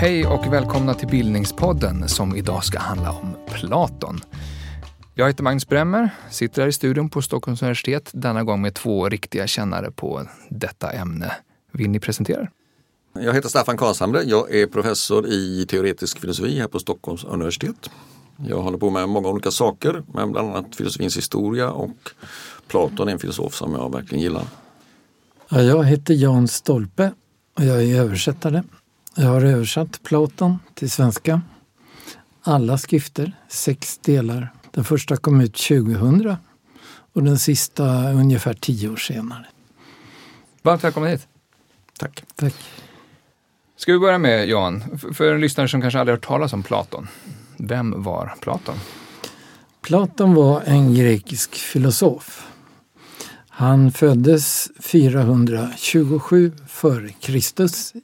Hej och välkomna till Bildningspodden som idag ska handla om Platon. Jag heter Magnus Bremmer, sitter här i studion på Stockholms universitet, denna gång med två riktiga kännare på detta ämne. Vill ni presentera? Jag heter Staffan Karlshamre. Jag är professor i teoretisk filosofi här på Stockholms universitet. Jag håller på med många olika saker, men bland annat filosofins historia och Platon är en filosof som jag verkligen gillar. Ja, jag heter Jan Stolpe och jag är översättare. Jag har översatt Platon till svenska. Alla skrifter, sex delar. Den första kom ut 2000 och den sista ungefär tio år senare. Varmt välkommen hit. Tack. Tack. Ska vi börja med Jan, för en lyssnare som kanske aldrig hört talas om Platon. Vem var Platon? Platon var en grekisk filosof. Han föddes 427 f.Kr.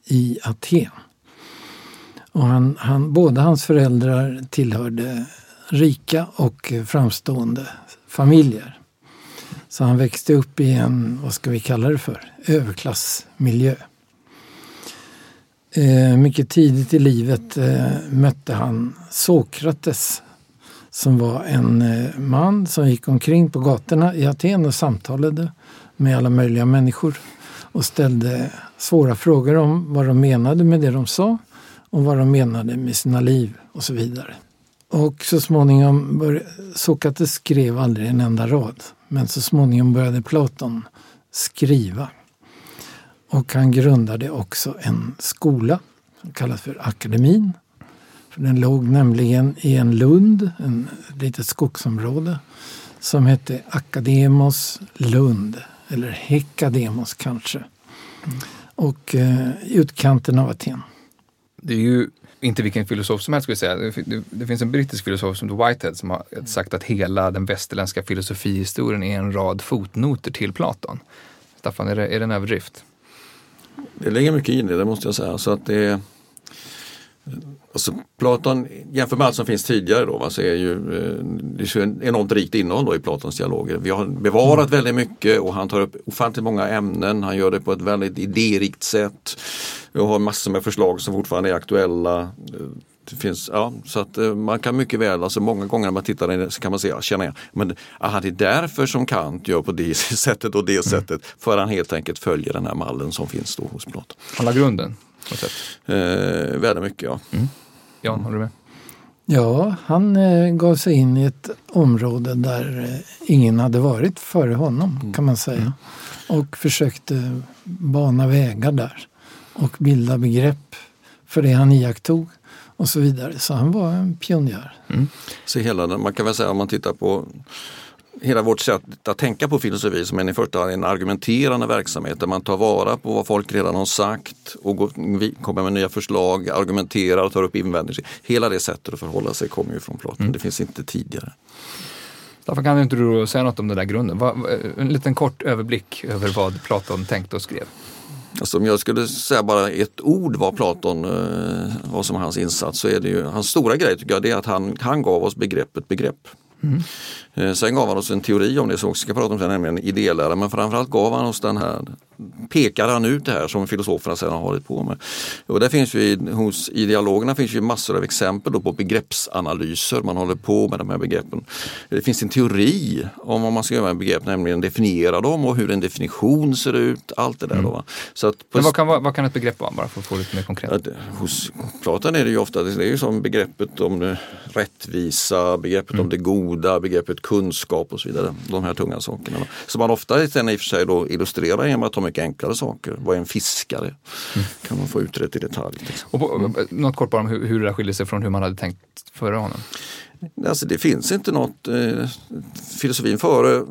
i Aten. Och han, han, båda hans föräldrar tillhörde rika och framstående familjer. Så han växte upp i en, vad ska vi kalla det för, överklassmiljö. Eh, mycket tidigt i livet eh, mötte han Sokrates som var en eh, man som gick omkring på gatorna i Aten och samtalade med alla möjliga människor och ställde svåra frågor om vad de menade med det de sa och vad de menade med sina liv och så vidare. Och så småningom, började, Sokrates skrev aldrig en enda rad, men så småningom började Platon skriva. Och han grundade också en skola som kallas för Akademin. För den låg nämligen i en lund, en litet skogsområde, som hette Akademos Lund, eller Hekademos kanske. Och eh, utkanten av Aten. Det är ju inte vilken filosof som helst skulle jag säga. Det, det, finns en brittisk filosof som Whitehead som har sagt att hela den västerländska filosofihistorien är en rad fotnoter till Platon. Staffan, är det, är det en överdrift? Det ligger mycket i det, det måste jag säga. Så att det Alltså Platon, jämfört med allt som finns tidigare då, va, så är ju, eh, det är enormt rikt innehåll då i Platons dialoger. Vi har bevarat mm. väldigt mycket och han tar upp ofantligt många ämnen. Han gör det på ett väldigt idérikt sätt. Vi har massor med förslag som fortfarande är aktuella. Det finns, ja, så att eh, man kan mycket väl, alltså många gånger när man tittar in så kan man säga, känna igen, men aha, det är därför som Kant gör på det sättet och det mm. sättet. För han helt enkelt följer den här mallen som finns då hos Platon. Han la grunden? Eh, väldigt mycket ja. Mm. Jan, håller du med? Ja, han eh, gav sig in i ett område där eh, ingen hade varit före honom mm. kan man säga. Mm. Och försökte bana vägar där och bilda begrepp för det han iakttog och så vidare. Så han var en pionjär. Mm. Så hela man kan väl säga om man tittar på hela vårt sätt att tänka på filosofi som en i första hand en argumenterande verksamhet där man tar vara på vad folk redan har sagt och går, kommer med nya förslag, argumenterar och tar upp invändningar. Hela det sättet att förhålla sig kommer ju från Platon. Mm. Det finns inte tidigare. Staffan, kan inte du säga något om den där grunden? En liten kort överblick över vad Platon tänkte och skrev. Alltså om jag skulle säga bara ett ord vad Platon eh, var som hans insats så är det ju hans stora grej tycker jag det är att han, han gav oss begreppet begrepp. Mm. Eh, sen gav han oss en teori om det som vi ska prata om sen, nämligen idélära. Men framförallt gav han oss den här, pekade han ut det här som filosoferna sedan har hållit på med. Och där finns ju, hos, I dialogerna finns ju massor av exempel på begreppsanalyser. Man håller på med de här begreppen. Det finns en teori om vad man ska göra med begrepp, nämligen definiera dem och hur en definition ser ut. Allt det där. Mm. Då. Så att Men vad kan, vad kan ett begrepp vara, bara för att få lite mer konkret? Att, hos Platon är det ju ofta det är som begreppet om rättvisa, begreppet mm. om det goda, begreppet kunskap och så vidare. De här tunga sakerna. Som man ofta sen i och för sig då illustrerar genom att ta mycket enklare saker. Vad är en fiskare? Mm. Kan man få utrett i detalj. Liksom. Och på, mm. Något kort bara om hur, hur det skiljer sig från hur man hade tänkt före honom? Alltså det finns inte något, eh, filosofin före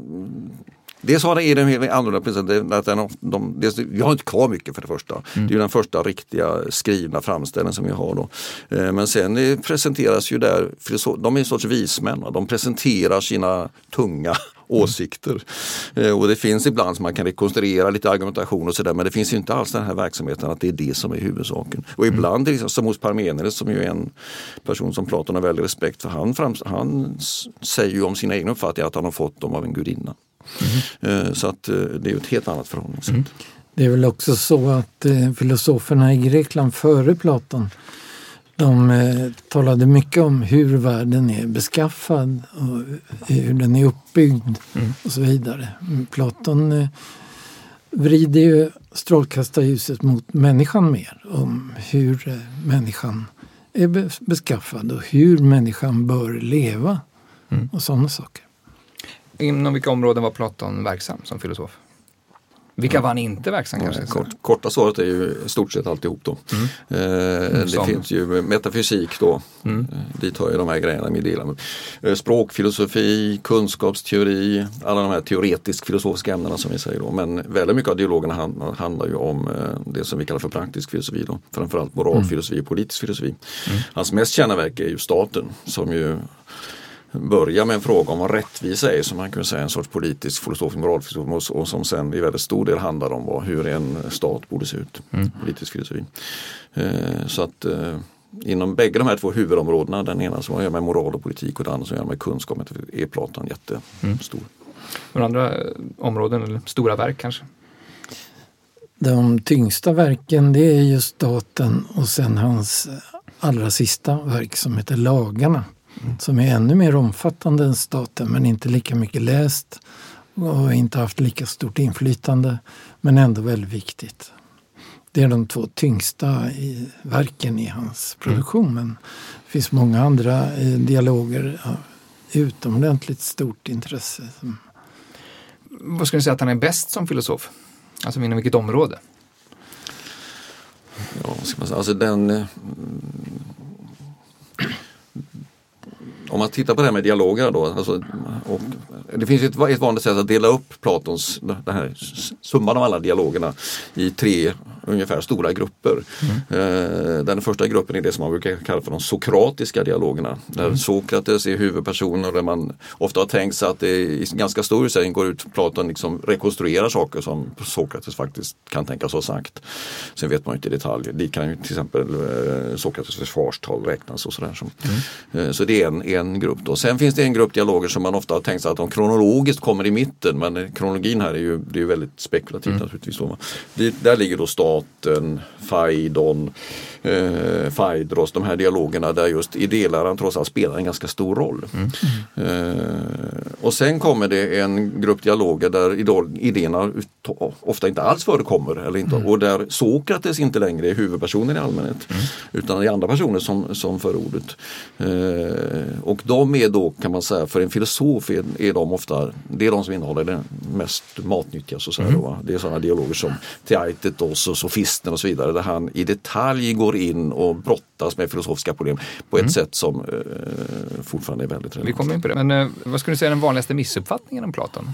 Dels har är den annorlunda att den, de, dels, vi har inte kvar mycket för det första. Mm. Det är den första riktiga skrivna framställningen som vi har då. Eh, men sen presenteras ju där, de är en sorts vismän, de presenterar sina tunga åsikter. Mm. Och det finns ibland som man kan rekonstruera lite argumentation och sådär men det finns inte alls den här verksamheten att det är det som är huvudsaken. Och mm. ibland, mm. som hos Parmenides som ju är en person som Platon har väldigt respekt för, han, han säger ju om sina egna uppfattningar att han har fått dem av en gudinna. Mm. Så att eh, det är ett helt annat förhållningssätt. Mm. Det är väl också så att eh, filosoferna i Grekland före Platon de talade mycket om hur världen är beskaffad och hur den är uppbyggd mm. och så vidare. Platon eh, vrider ju strålkastarljuset mot människan mer. Om hur människan är beskaffad och hur människan bör leva mm. och sådana saker. Inom vilka områden var Platon verksam som filosof? Vilka var han inte verksam kanske? Kort, korta svaret är ju stort sett alltihop då. Mm. Eh, mm, det finns ju metafysik då, mm. Eh, dit hör ju de här grejerna med delar. Eh, språkfilosofi, kunskapsteori, alla de här teoretisk filosofiska ämnena som vi säger då. Men väldigt mycket av dialogerna handlar, handlar ju om eh, det som vi kallar för praktisk filosofi då. Framförallt moralfilosofi och politisk filosofi. Mm. Hans mest kända verk är ju Staten som ju börja med en fråga om vad rättvisa är som man kan säga en sorts politisk filosofisk moralfilosofi och som sen i väldigt stor del handlar om vad, hur en stat borde se ut. Mm. Politisk filosofi. Eh, så att eh, inom bägge de här två huvudområdena, den ena som har med moral och politik och den andra som har med kunskap, är Platon jättestor. Mm. Några andra eh, områden, eller stora verk kanske? De tyngsta verken det är just staten och sen hans allra sista verk som heter Lagarna som är ännu mer omfattande än staten men inte lika mycket läst och inte haft lika stort inflytande men ändå väldigt viktigt. Det är de två tyngsta i verken i hans produktion mm. men det finns många andra eh, dialoger av utomordentligt stort intresse. Vad skulle du säga att han är bäst som filosof? Alltså inom vilket område? Ja, ska man säga, alltså den eh, om man tittar på det här med dialoger då. Alltså, och det finns ett, ett vanligt sätt att dela upp Platons den här summan av alla dialogerna i tre ungefär stora grupper. Mm. Den första gruppen är det som man brukar kalla för de sokratiska dialogerna. Där mm. Sokrates är huvudpersonen och där man ofta har tänkt sig att det i ganska stor utsträckning går ut Platon liksom rekonstruerar saker som Sokrates faktiskt kan tänkas ha sagt. Sen vet man inte i detalj. Dit kan ju till exempel eh, Sokrates försvarstal räknas och sådär. Mm. Eh, så det är en, en grupp. Då. Sen finns det en grupp dialoger som man ofta har tänkt sig att de kronologiskt kommer i mitten men kronologin här är ju, det är väldigt spekulativt mm. naturligtvis. Då. Där ligger då Staten, Faidon, eh, Faidros, de här dialogerna där just idéläraren trots allt spelar en ganska stor roll. Mm. Eh, och sen kommer det en grupp dialoger där idéerna ofta inte alls förekommer eller inte, mm. och där Sokrates inte längre är huvudpersonen i allmänhet mm. utan det är andra personer som, som för ordet. Eh, och de är då kan man säga för en filosof är, är de ofta, det är de som innehåller det mest matnyttiga. Så mm. då, Det är sådana dialoger som Theaitetos och Sofisten och så vidare där han i detalj går in och brottas med filosofiska problem på ett mm. sätt som eh, fortfarande är väldigt relevant. Vi kommer in på det, men eh, vad skulle du säga är den vanligaste missuppfattningen om Platon?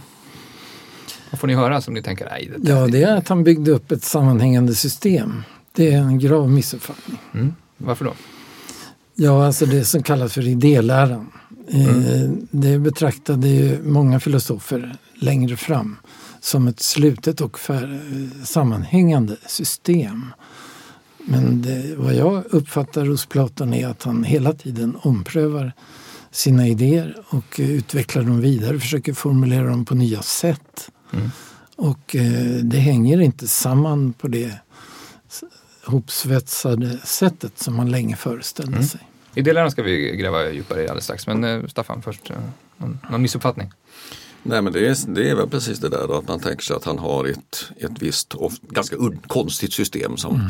Vad får ni höra som ni tänker, nej. Det ja, det är att han byggde upp ett sammanhängande system. Det är en grav missuppfattning. Mm. Varför då? Ja, alltså det som kallas för idéläran. Eh, mm. Det betraktade ju många filosofer längre fram som ett slutet och för, sammanhängande system. Men det, vad jag uppfattar hos Platon är att han hela tiden omprövar sina idéer och utvecklar dem vidare, försöker formulera dem på nya sätt. Mm. Och eh, det hänger inte samman på det hopsvetsade sättet som man länge föreställde mm. sig. Idéläran ska vi gräva djupare i alldeles strax, men eh, Staffan först, eh, någon, någon missuppfattning? Nej men det är, det är väl precis det där att man tänker sig att han har ett, ett visst ganska konstigt system som mm.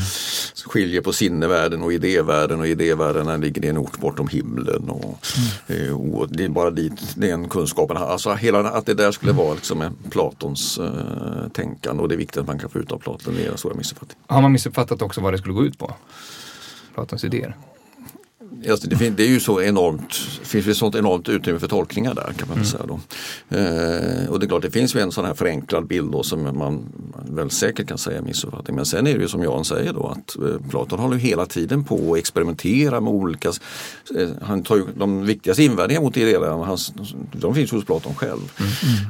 skiljer på sinnevärlden och idévärlden och idévärlden ligger i en ort bortom himlen. Och, mm. Eh, och det är bara dit den kunskapen, alltså hela att det där skulle mm. vara liksom Platons uh, tänkande och det är viktigt att man kan få ut av Platon, det är en stora missuppfattning. Har man missuppfattat också vad det skulle gå ut på? Platons idéer? Alltså det, fin- det är ju så enormt, finns ett sånt enormt utrymme för tolkningar där kan man väl säga. Då. Eh, och det är klart det finns ju en sån här förenklad bild då, som man väl säkert kan säga är missuppfattning. Men sen är det ju som Jan säger då att eh, Platon håller ju hela tiden på att experimentera med olika, eh, han tar ju de viktigaste invändningarna mot idéläran, hans- de finns hos Platon själv.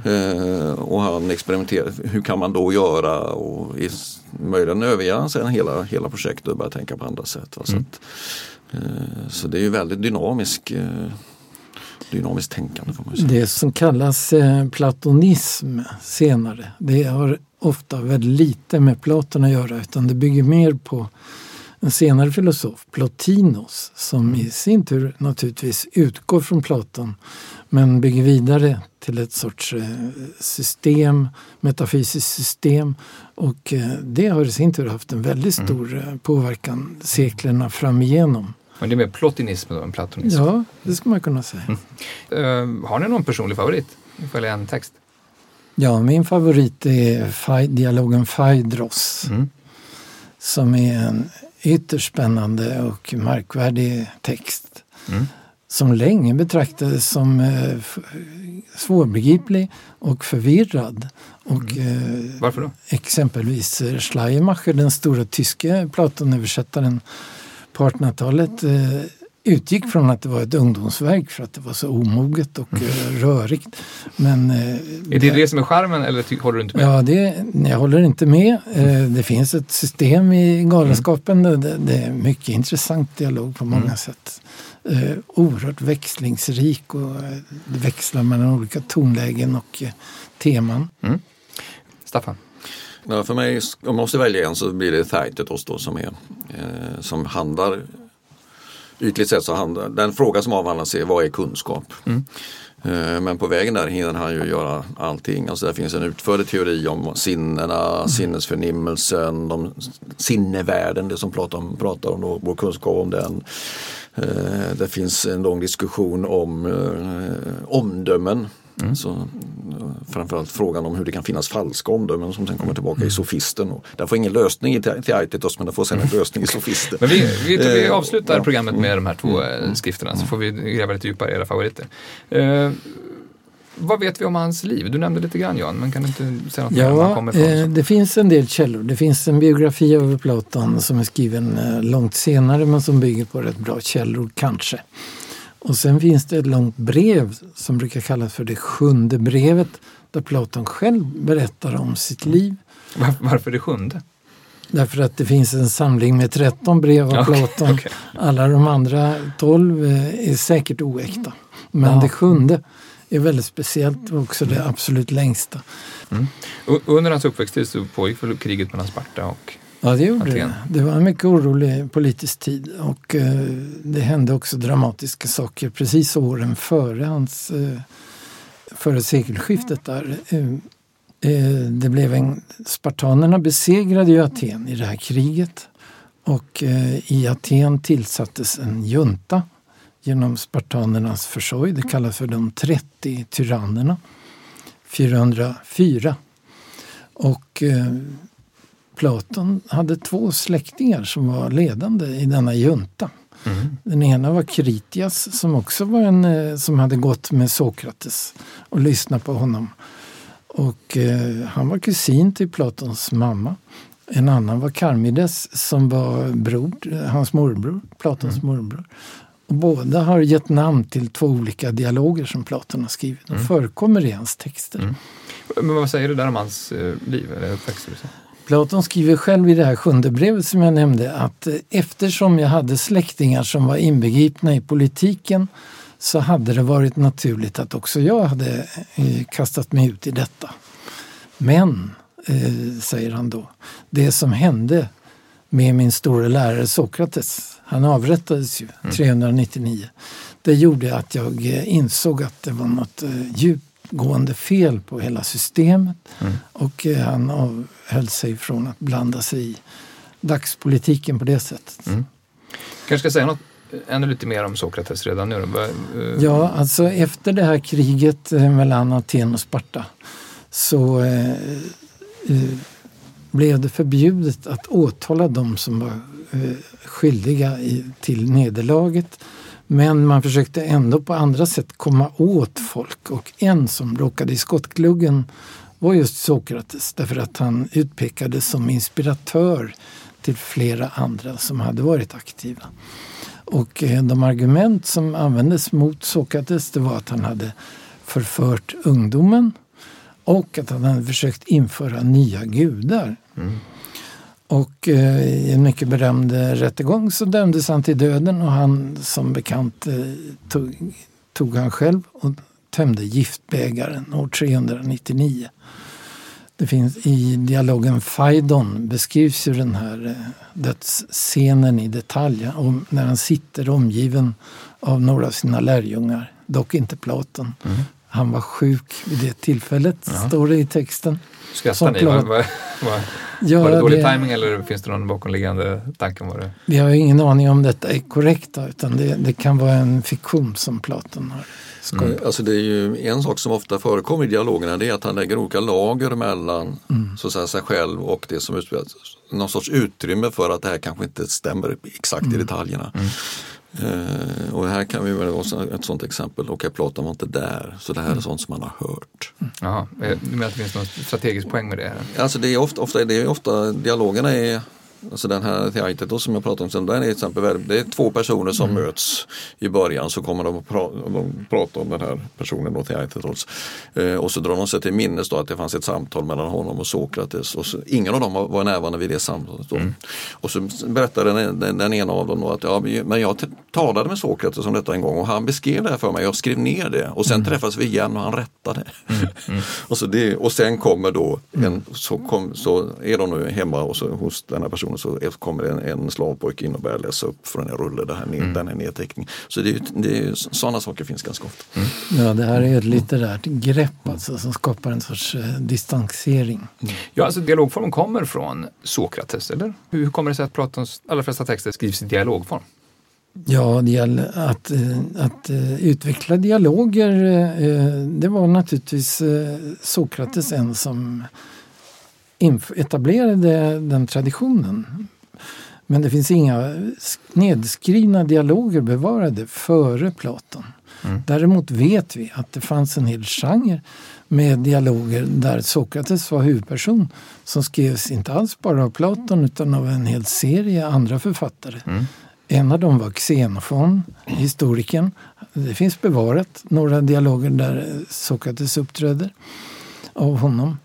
Eh, och han experimenterar, hur kan man då göra och i, möjligen överger han sen hela, hela projektet och börjar tänka på andra sätt. Va? Så, att, eh, så det är ju väldigt dynamisk eh, dynamiskt tänkande får man säga. Det som kallas eh, platonism senare, det har ofta väldigt lite med Platon att göra utan det bygger mer på en senare filosof, Plotinos, som i sin tur naturligtvis utgår från Platon men bygger vidare till ett sorts eh, system, metafysiskt system och eh, det har i sin tur haft en väldigt stor eh, påverkan seklerna fram igenom. Men det är mer plotinism än platonism. Ja, det ska man kunna säga. Eh, har ni någon personlig favorit? Välja en text. Ja, min favorit är Fai- dialogen Phaedros Mm. som är en ytterst spännande och märkvärdig text Mm. som länge betraktades som eh, svårbegriplig och förvirrad. Och eh, Varför då? exempelvis Schleiermacher, den stora tyske Platonöversättaren på 1800-talet eh, utgick från att det var ett ungdomsverk för att det var så omoget och eh, rörigt. Men, eh, Är det det som är charmen eller håller du inte med? Ja, det, jag håller inte med. Det finns ett system i galenskapen. Det, det är mycket intressant dialog på många sätt. Eh, oerhört växlingsrik och det växlar mellan olika tonlägen och teman. Staffan? Ja, för mig, om jag måste välja en så blir det Theaitetos då som, är, eh, som handlar Ytligt sett så handlar den fråga som avhandlas är vad är kunskap? Eh, Men på vägen där hinner han ju göra allting. Alltså där finns en utförlig teori om sinnena, sinnesförnimmelsen, de, sinnevärlden, det som Platon pratar om, då, vår kunskap om den. Eh, Det finns en lång diskussion om eh, omdömen. Så, eh, framförallt frågan om hur det kan finnas falska omdömen som sen kommer tillbaka i sofisten. Och den får ingen lösning i Te- Theaitetos men den får sen en lösning i sofisten. Men vi, vi, vi Eh, avslutar ja. programmet med de här två eh, skrifterna så får vi gräva lite djupare i era favoriter. Eh, vad vet vi om hans liv? Du nämnde lite grann Jan, men kan du inte säga något mer om han Ja, kommer ifrån? eh, det finns en del källor. Det finns en biografi över Platon som är skriven eh, långt senare men som bygger på rätt bra källor, kanske. Och sen finns det ett långt brev som brukar kallas för det sjunde brevet där Platon själv berättar om sitt liv. Var, varför det sjunde? Därför att det finns en samling med 13 brev av Okej, Platon. okej. Alla de andra 12 eh, är säkert oäkta. Men Ja. det sjunde är väldigt speciellt och också det absolut längsta. U- Under hans uppväxttid så pågick väl kriget mellan Sparta och... Ja, det gjorde Aten. det. Det var en mycket orolig politisk tid och eh, det hände också dramatiska saker precis åren före hans eh, före sekelskiftet där. Eh, eh, det blev en, spartanerna besegrade ju Aten i det här kriget och eh, i Aten tillsattes en junta genom spartanernas försorg. Det kallas för de 30 tyrannerna. 404. Och Platon hade två släktingar som var ledande i denna junta. Den ena var Kritias som också var en eh, som hade gått med Sokrates och lyssnat på honom. Och eh, han var kusin till Platons mamma. En annan var Charmides som var bror, eh, hans morbror, Platons morbror. Och båda har gett namn till två olika dialoger som Platon har skrivit. De förekommer i hans texter. Men vad säger du där om hans eh, liv eller uppväxt? Platon skriver själv i det här sjunde brevet som jag nämnde att eh, eftersom jag hade släktingar som var inbegripna i politiken så hade det varit naturligt att också jag hade eh, kastat mig ut i detta. Men, eh, säger han då, det som hände med min stora lärare Sokrates, han avrättades ju 399, det gjorde att jag insåg att det var något eh, djupgående fel på hela systemet och eh, han avhöll sig från att blanda sig i dagspolitiken på det sättet. kanske ska säga något eh, ännu lite mer om Sokrates redan nu. eh, Ja, alltså efter det här kriget mellan Aten och Sparta så eh, eh, blev det förbjudet att åtala de som var eh, skyldiga i, till nederlaget. Men man försökte ändå på andra sätt komma åt folk och en som råkade i skottgluggen var just Sokrates därför att han utpekades som inspiratör till flera andra som hade varit aktiva. Och eh, de argument som användes mot Sokrates det var att han hade förfört ungdomen och att han hade försökt införa nya gudar. Mm. Och eh, i en mycket berömd rättegång så dömdes han till döden och han som bekant eh, tog, tog han själv och tömde giftbägaren år 399. Det finns i dialogen Phaidon beskrivs ju den här eh, dödsscenen i detalj. Om, när han sitter omgiven av några av sina lärjungar, dock inte Platon. Mm. Han var sjuk vid det tillfället, ja. står det i texten. Skrattar ni? Ja, var det dålig det, timing eller finns det någon bakomliggande tanke? Var det? Vi har ingen aning om detta är korrekt utan det, det kan vara en fiktion som Platon har Mm. Alltså det är ju en sak som ofta förekommer i dialogerna det är att han lägger olika lager mellan mm. så att säga, sig själv och det som utspelas. Någon sorts utrymme för att det här kanske inte stämmer exakt mm. i detaljerna. Uh, och här kan vi väl ha ett sånt exempel, okej okay, Platon var inte där, så det här är mm. sånt som man har hört. Mm. Jaha, eh, du menar att det finns någon strategisk poäng med det? Här? Alltså det är ofta, ofta, det är ofta dialogerna är Alltså den här Theaitetos som jag pratade om sen, den är till exempel, det är två personer som mm. möts i början så kommer de att pra, de prata om den här personen då, Theaitetos. Eh, och så drar de sig till minnes då att det fanns ett samtal mellan honom och Sokrates. Och så, ingen av dem var närvarande vid det samtalet. Då. Mm. Och så berättar den, den, den, ena av dem då att ja, men jag talade med Sokrates om detta en gång och han beskrev det här för mig. Jag skrev ner det och sen mm. träffades vi igen och han rättade. Mm. mm. och, så det, och sen kommer då en, så, kom, så är de nu hemma och så, hos den här personen personen så kommer en, en slavpojke in och börjar läsa upp från en rulle det här, mm. den här nedteckningen. Så det är, det är, sådana saker finns ganska ofta. Mm. Ja, det här är ett litterärt grepp alltså, som skapar en sorts eh, distansering. Mm. Ja, alltså dialogformen kommer från Sokrates, eller? Hur kommer det sig att Platons allra flesta texter skrivs i dialogform? Ja, det gäller att, eh, att uh, utveckla dialoger. Uh, det var naturligtvis Sokrates en som etablerade den traditionen. Men det finns inga nedskrivna dialoger bevarade före Platon. Mm. Däremot vet vi att det fanns en hel genre med dialoger där Sokrates var huvudperson som skrevs inte alls bara av Platon utan av en hel serie andra författare. Mm. En av dem var Xenofon, historikern. Det finns bevarat några dialoger där Sokrates uppträder av honom.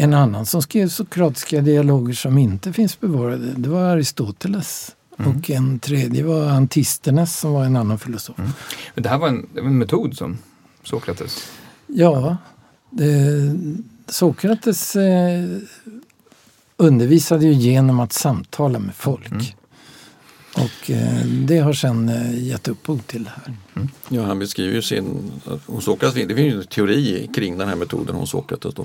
En annan som skrev sokratiska dialoger som inte finns bevarade, det var Aristoteles. Mm. Och en tredje var Antistenes som var en annan filosof. Mm. Men det här var en, en metod som Sokrates? Ja, det, Sokrates eh, undervisade ju genom att samtala med folk. Mm. Och eh, det har sen eh, gett upphov till det här. Mm. Ja, han beskriver ju sin, hos Sokrates, det finns ju en teori kring den här metoden hos Sokrates. Då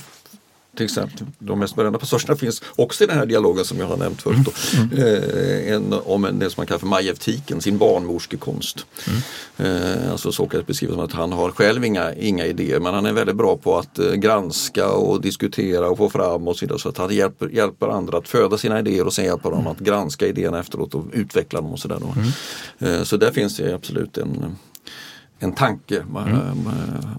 till exempel. De mest berömda passagerna finns också i den här dialogen som jag har nämnt förut. Mm. Eh, en, om en, det som man kallar för majevtiken, sin barnmorskekonst. Mm. Eh, alltså Sokrates beskriver som att han har själv inga, inga idéer men han är väldigt bra på att eh, granska och diskutera och få fram och så vidare. Så att han hjälper, hjälper andra att föda sina idéer och sen hjälper dem att granska idéerna efteråt och utveckla dem och sådär. Mm. Eh, så där finns det absolut en en tanke mm.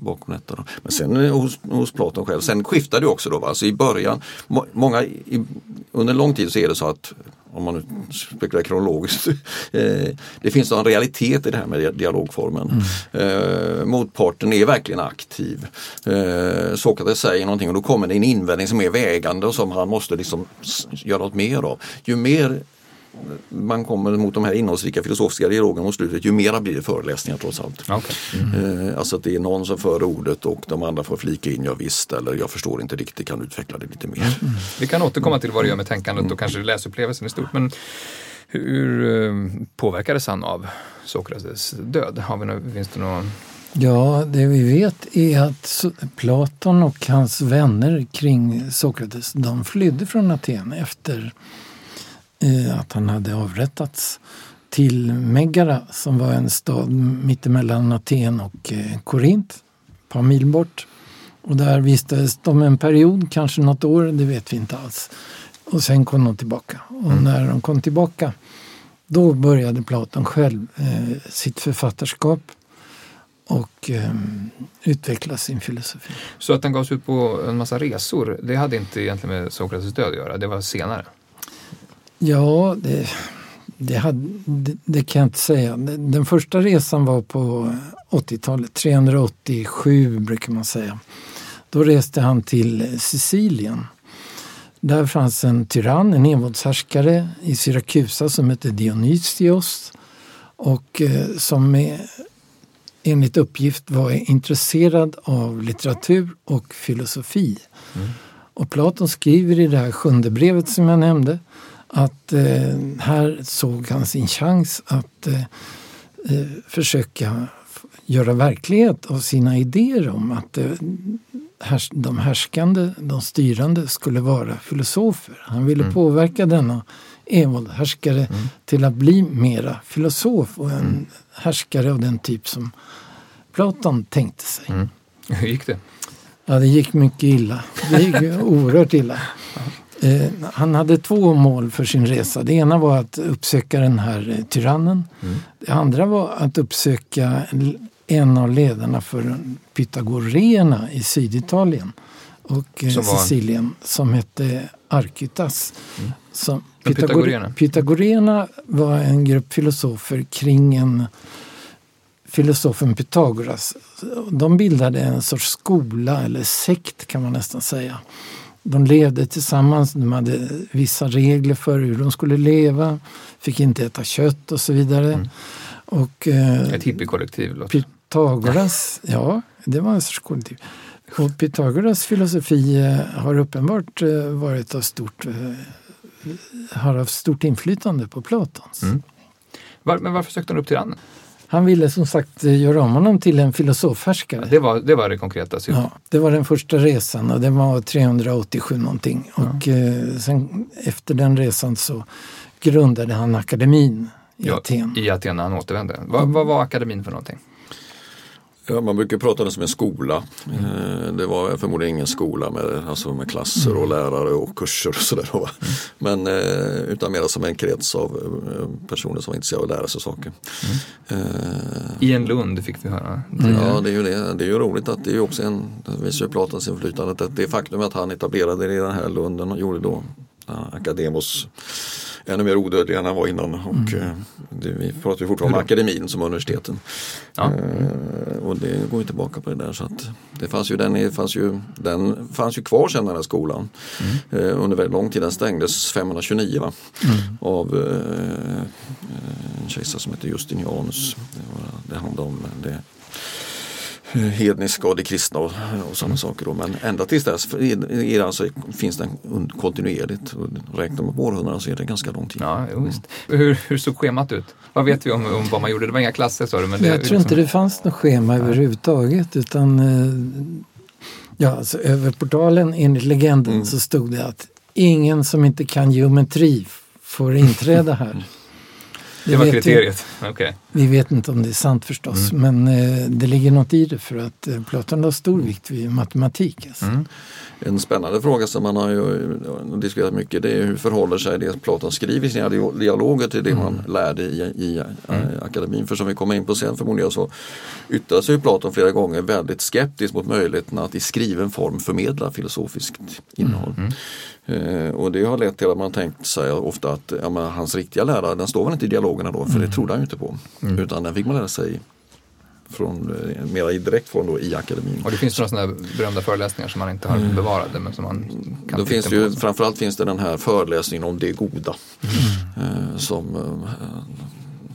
bakom detta. Då. Men sen eh, hos, hos Platon själv, sen skiftar det också då. Va? Alltså i början, må, många, i, under lång tid så är det så att om man nu spekulerar kronologiskt. Eh, det finns en realitet i det här med dialogformen. Mm. Eh, motparten är verkligen aktiv. Eh, Sokrates säger någonting och då kommer det en invändning som är vägande och som han måste liksom göra något mer av. Ju mer man kommer mot de här innehållsrika filosofiska dialogerna mot slutet, ju mera blir det föreläsningar trots allt. Okay. Mm. Eh, alltså att det är någon som för ordet och de andra får flika in, ja visst, eller jag förstår inte riktigt, kan utveckla det lite mer. Mm. Vi kan återkomma till vad det gör med tänkandet och kanske läsupplevelsen i stort. Men hur eh, påverkades han av Sokrates död? Har vi finns det någon Ja, det vi vet är att Platon och hans vänner kring Sokrates, de flydde från Aten efter att han hade avrättats till Megara som var en stad mittemellan Aten och eh, Korint, ett par mil bort. Och där vistades de en period, kanske något år, det vet vi inte alls. Och sen kom de tillbaka. Och mm. när de kom tillbaka då började Platon själv eh, sitt författarskap och eh, utveckla sin filosofi. Så att den gavs ut på en massa resor, det hade inte egentligen med Sokrates död att göra, det var senare? Ja, det, det, hade, det, det, kan jag inte säga. Den första resan var på 80-talet, 387 brukar man säga. Då reste han till Sicilien. Där fanns en tyrann, en envåldshärskare i Syrakusa som hette Dionysios och eh, som enligt uppgift var intresserad av litteratur och filosofi. Mm. Och Platon skriver i det här sjunde brevet som jag nämnde att eh, här såg han sin chans att eh, eh försöka göra verklighet av sina idéer om att eh, de härskande, de styrande skulle vara filosofer. Han ville mm. påverka denna envåldshärskare mm. till att bli mera filosof och en mm. härskare av den typ som Platon tänkte sig. Mm. Hur gick det? Ja, det gick mycket illa. Det gick oerhört illa. Eh, han hade två mål för sin resa. Det ena var att uppsöka den här eh, tyrannen. Mm. Det andra var att uppsöka en av ledarna för pythagoreerna i Syditalien och eh, som. Sicilien som hette Arkytas. Mm. Som, pythagore, pythagoreerna var en grupp filosofer kring en filosofen Pythagoras. De bildade en sorts skola eller sekt kan man nästan säga. De levde tillsammans, de hade vissa regler för hur de skulle leva, fick inte äta kött och så vidare. Mm. Och, eh, Ett hippiekollektiv. Pythagoras, ja det var en sorts kollektiv. Och Pythagoras filosofi eh, har uppenbart eh, varit av stort, eh, har haft stort inflytande på Platons. Mm. Var, men varför sökte han upp tyrannen? Han ville som sagt göra om honom till en filosofhärskare. Det var det, var det konkreta syftet? Ja, det var den första resan och det var 387 någonting. Ja. Och eh, sen, efter den resan så grundade han akademin i ja, Aten. I Aten när han återvände. Vad, vad var akademin för någonting? Ja, man brukar prata om det som en skola. Mm. Det var förmodligen ingen skola med, alltså med klasser och lärare och kurser och sådär. Mm. Men eh, utan mer som en krets av eh, personer som var intresserade av att lära sig saker. Mm. I en Lund fick vi höra. Ja, det är ju det. Det är ju roligt att det är också en, det visar ju Platons inflytande. Det faktum att han etablerade det i den här Lunden och gjorde då Akademos ännu mer odödlig än han var innan. Och, mm. Eh, det, vi pratar ju fortfarande om akademin som universiteten. Ja. Eh, och det går ju tillbaka på det där. Så att det fanns ju, den, fanns ju, den fanns ju kvar sen den här skolan. Mm. Eh, under väldigt lång tid. Den stängdes 529 va? Mm. av eh, en kejsare som heter Justinianus. Det, var, det handlade om det hedniska och det kristna och, och sådana saker. Då. Men ända tills dess i alltså, finns den kontinuerligt. Och räknar man på århundraden så är det ganska lång tid. Ja, just. Mm. Hur, hur såg schemat ut? Vad vet vi om, om vad man gjorde? Det var inga klasser sa du? Men det, Jag tror liksom... inte det fanns något schema överhuvudtaget utan eh, ja, alltså, över portalen enligt legenden mm. så stod det att ingen som inte kan geometri får inträda här. Det var kriteriet? Okay. Vi vet inte om det är sant förstås mm. men eh, det ligger något i det för att eh, Platon la stor vikt vid matematik. Alltså. Mm. En spännande fråga som man har ju diskuterat mycket det är hur förhåller sig det Platon skriver i sina dialoger till det mm. man lärde i, i mm. akademin. För som vi kommer in på sen förmodligen så yttrar sig Platon flera gånger väldigt skeptiskt mot möjligheten att i skriven form förmedla filosofiskt innehåll. Mm. Eh, och det har lett till att man tänkt sig ofta att ja, hans riktiga lära den står väl inte i dialogerna då för det trodde han ju inte på. Mm. Utan den fick man lära sig från, eh, mera direkt form då i akademin. Och det finns några sådana berömda föreläsningar som man inte har mm. bevarade men som man kan Då finns det ju, framförallt finns det den här föreläsningen om det goda. Mm. Eh, som eh,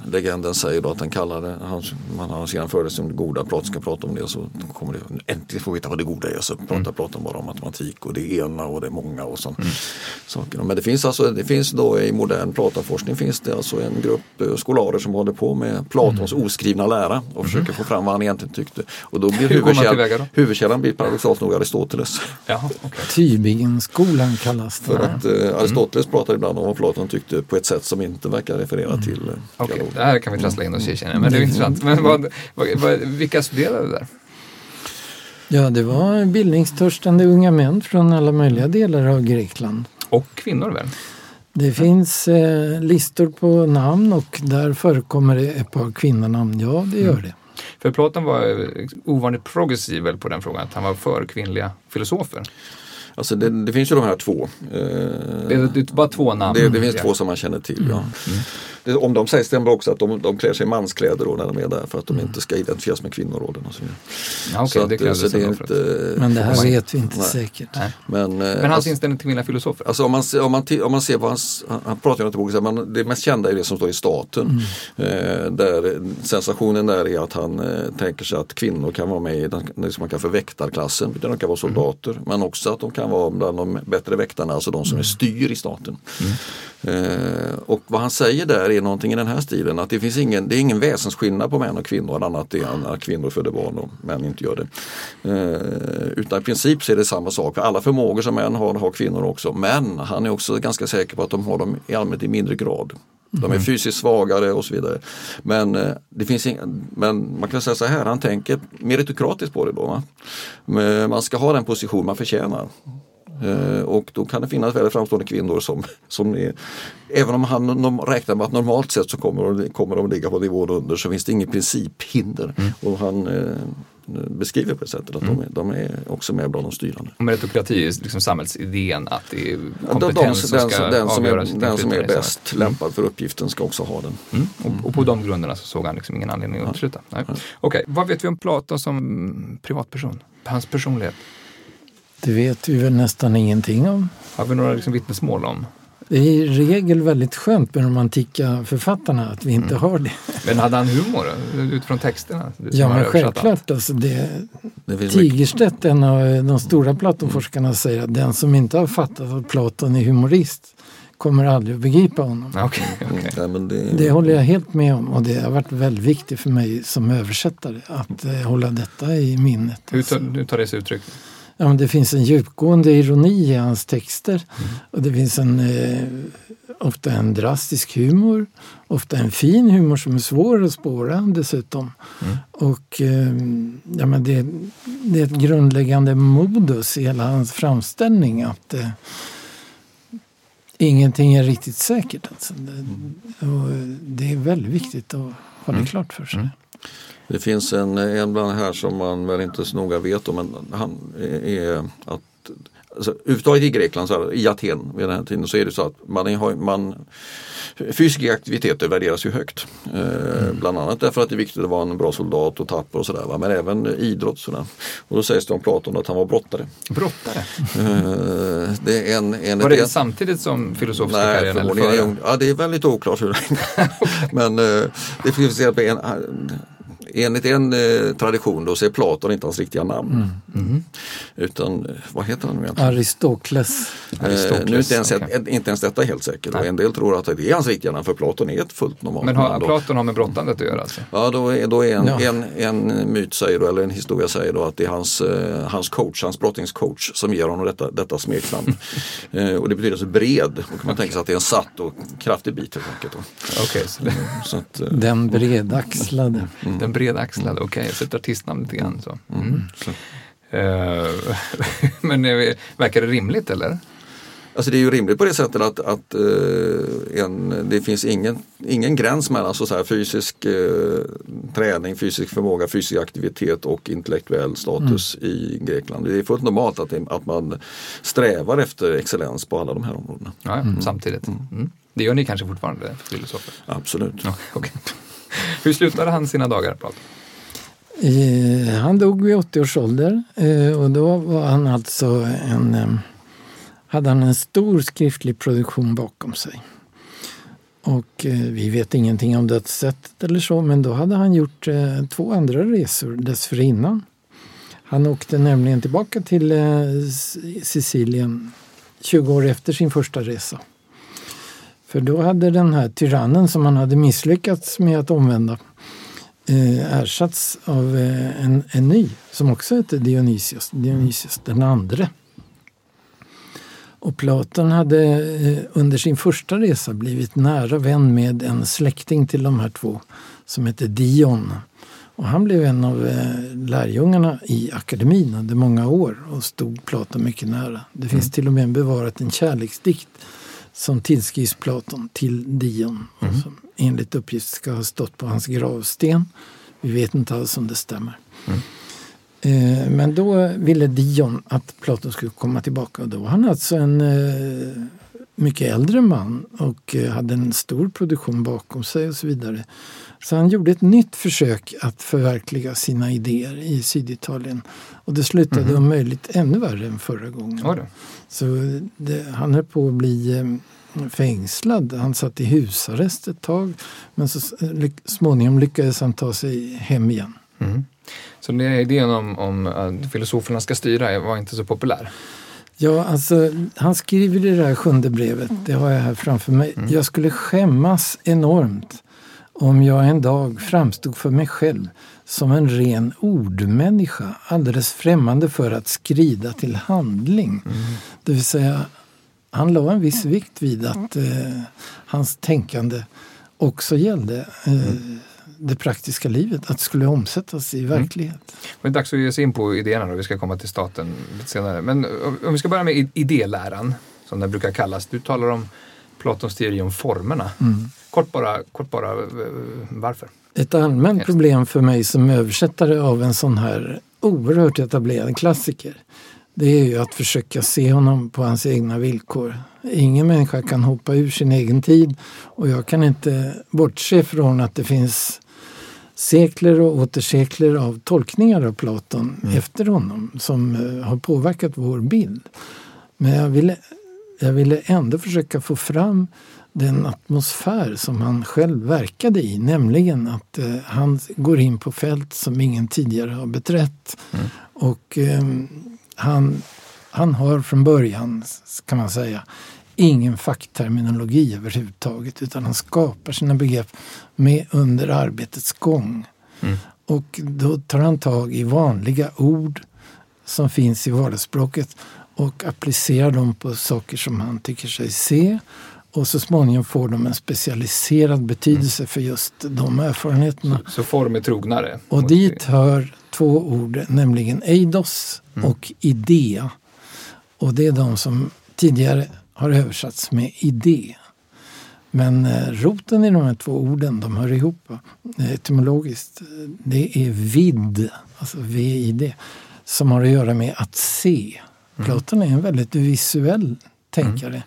legenden säger då att den kallar det, han, man har sedan föreläsning om det goda, Platon ska prata om det så kommer det, äntligen få veta vad det goda är. Så pratar mm. Platon bara om matematik och det ena och det är många och sånt. Mm. saker. Men det finns alltså, det finns då i modern Platonforskning finns det alltså en grupp eh, skolarer som håller på med Platons mm. oskrivna lära och försöker mm. få fram vad han egentligen tyckte. Och då blir huvudkällan, huvudkällan blir paradoxalt nog Aristoteles. Jaha, okay. Tübingen-skolan kallas det. För att eh, Aristoteles mm. pratar ibland om vad Platon tyckte på ett sätt som inte verkar referera mm. till eh, okay det här kan vi trassla in oss i känner men det är intressant. Men vad, vad, vilka studerade där? Ja, det var bildningstörstande unga män från alla möjliga delar av Grekland. Och kvinnor väl? Det finns eh, listor på namn och där förekommer det ett par kvinnonamn. Ja, det gör det. För Platon var eh, ovanligt progressiv väl på den frågan, att han var för kvinnliga filosofer. Alltså det, det finns ju de här två. Eh, Det är, det är bara två namn. det, det finns Ja. två som man känner till. Ja. Det, om de sägs stämmer också att de, de klär sig i manskläder då när de är där för att de inte ska identifieras med kvinnorollen. Och så vidare. Ja, okej, Så det att, krävdes så det är inte, Men det här man- vet vi inte Nej. säkert. Nej. Men, eh, Men hans alltså, inställning till kvinnliga filosofer? Alltså om man, om man, om man ser vad hans, han- han pratar ju om det boken, men det mest kända är det som står i staten. Eh, där sensationen där är att han eh, tänker sig att kvinnor kan vara med i den, det som man kallar för väktarklassen. De kan vara soldater men också att de kan vara bland de bättre väktarna, alltså de som är styr i staten. Eh, och vad han säger där är någonting i den här stilen att det finns ingen, det är ingen väsensskillnad på män och kvinnor annat än att kvinnor föder barn och män inte gör det. Eh, utan i princip så är det samma sak. Alla förmågor som män har, har kvinnor också. Men han är också ganska säker på att de har dem i allmänhet i mindre grad. De är fysiskt svagare och så vidare. Men, eh, det finns ing- men man kan säga så här, han tänker meritokratiskt på det då. Va? Men Man ska ha den position man förtjänar. Eh, och då kan det finnas väldigt framstående kvinnor som, som är, även om han räknar med att normalt sett så kommer de, kommer de ligga på nivån under så finns det ingen principhinder. Och han eh, beskriver på det sättet att de, är, de är också med bland de styrande. Och Meritokrati är liksom samhällsidén att det är De, de, kompetens som den, ska som- den, som är, den som är bäst samhället. lämpad för uppgiften ska också ha den. Mm. Och, och på de grunderna så såg han liksom ingen anledning att utesluta. Nej. Okej, vad vet vi om Platon som privatperson? Hans personlighet? Det vet vi väl nästan ingenting om. Har vi några liksom vittnesmål om? Det är i regel väldigt skönt med de antika författarna att vi inte Mm. har det. Men hade han humor utifrån texterna? Ja, men självklart. Alltså det, Det Tigerstedt, en av de stora Platonforskarna, säger att den som inte har fattat att Platon är humorist kommer aldrig att begripa honom. Okej, okej. mm, det, Det håller jag helt med om och det har varit väldigt viktigt för mig som översättare att eh, hålla detta i minnet. Hur, tar, hur tar det sig uttryck? Ja, men det finns en djupgående ironi i hans texter och det finns en, eh, ofta en drastisk humor, ofta en fin humor som är svår att spåra dessutom. Och eh, ja, men det, det är ett grundläggande modus i hela hans framställning att eh, ingenting är riktigt säkert. Alltså. Det, och det är väldigt viktigt att ha det klart för sig. Det finns en, en bland här som man väl inte så noga vet om, men han är, att Alltså, överhuvudtaget i Grekland, så här, i Aten vid den här tiden, så är det så att man, har, man Fysiska aktiviteter värderas ju högt. Eh, Bland annat därför att det är viktigt att vara en bra soldat och tapper och sådär. Men även idrott. Sådär. Och då sägs det om Platon att han var brottare. Brottare? Eh, det är en, en, Var det en- samtidigt som filosofiska Nej, karriären? eller ung- Ja, det är väldigt oklart hur Men eh, det finns exempel en, enligt en eh, tradition då så är Platon inte hans riktiga namn. Mm. Utan, eh, vad heter han nu egentligen? Aristokles. Eh, Aristokles, nu är inte ens, okej. inte ens detta är helt säkert. En del tror att det är hans riktiga namn för Platon är ett fullt normalt Men har namn. Platon har med brottandet att göra alltså? Ja, då är, då är en, Ja. en, en myt säger då, eller en historia säger då att det är hans, eh, hans coach, hans brottningscoach som ger honom detta, detta smeknamn. eh, och det betyder alltså bred. Då kan man tänka sig att det är en satt och kraftig bit helt enkelt. Då. Okej, så det, Så att, eh, Den bredaxlade. den bredaxlade, okej, så ett artistnamn lite grann så. Mm. så. Eh, men eh, verkar det rimligt eller? Alltså det är ju rimligt på det sättet att, att eh, en, det finns ingen, ingen gräns mellan så här fysisk eh, träning, fysisk förmåga, fysisk aktivitet och intellektuell status i Grekland. Det är fullt normalt att, att man strävar efter excellens på alla de här områdena. Ja, ja, samtidigt. Mm. Det gör ni kanske fortfarande, filosofer? Absolut. Ja, okej. Hur slutade han sina dagar, Eh, han dog vid 80 års ålder eh, och då var han alltså en, eh, hade han en stor skriftlig produktion bakom sig. Och eh, vi vet ingenting om dödssättet eller så, men då hade han gjort eh, två andra resor dessförinnan. Han åkte nämligen tillbaka till eh, Sicilien 20 år efter sin första resa. För då hade den här tyrannen som han hade misslyckats med att omvända eh, ersatts av eh, en, en ny som också hette Dionysios, Dionysios den andre. Och Platon hade eh, under sin första resa blivit nära vän med en släkting till de här två som hette Dion. Och han blev en av eh, lärjungarna i akademin under många år och stod Platon mycket nära. Det finns till och med bevarat en kärleksdikt som tillskrivs Platon till Dion och som enligt uppgift ska ha stått på hans gravsten. Vi vet inte alls om det stämmer. Eh, Men då ville Dion att Platon skulle komma tillbaka och då var han alltså en eh, mycket äldre man och eh, hade en stor produktion bakom sig och så vidare. Så han gjorde ett nytt försök att förverkliga sina idéer i Syditalien. Och det slutade om möjligt ännu värre än förra gången. Då. Så det, han höll på att bli eh, fängslad. Han satt i husarrest ett tag. Men så småningom lyckades han ta sig hem igen. Mm. Så den idén om, om att filosoferna ska styra var inte så populär? Ja, alltså han skriver i det här sjunde brevet, det har jag här framför mig. Jag skulle skämmas enormt om jag en dag framstod för mig själv som en ren ordmänniska, alldeles främmande för att skrida till handling. Det vill säga, han la en viss vikt vid att eh, hans tänkande också gällde eh, det praktiska livet, att det skulle omsättas i verklighet. Men det är dags att ge sig in på idéerna då. Vi ska komma till staten lite senare. Men om- om vi ska börja med idéläran, som den brukar kallas. Du talar om Platons teori om formerna. Kort bara, kort bara eh, varför? Ett allmänt problem för mig som översättare av en sån här oerhört etablerad klassiker det är ju att försöka se honom på hans egna villkor. Ingen människa kan hoppa ur sin egen tid och jag kan inte bortse från att det finns sekler och åter sekler av tolkningar av Platon efter honom som eh, har påverkat vår bild. Men jag ville, jag ville ändå försöka få fram den atmosfär som han själv verkade i, nämligen att eh, han går in på fält som ingen tidigare har beträtt. Och eh, han, han har från början, kan man säga, ingen fackterminologi överhuvudtaget utan han skapar sina begrepp med under arbetets gång. Och då tar han tag i vanliga ord som finns i vardagsspråket och applicerar dem på saker som han tycker sig se. Och så småningom får de en specialiserad betydelse för just de erfarenheterna. Så form är trognare. Och dit hör två ord, nämligen eidos och idea. Och det är de som tidigare har översatts med idé. Men eh, roten i de här två orden, de hör ihop? Eh, etymologiskt. eh, Det är vid, alltså V-I-D, som har att göra med att se. Platon är en väldigt visuell tänkare.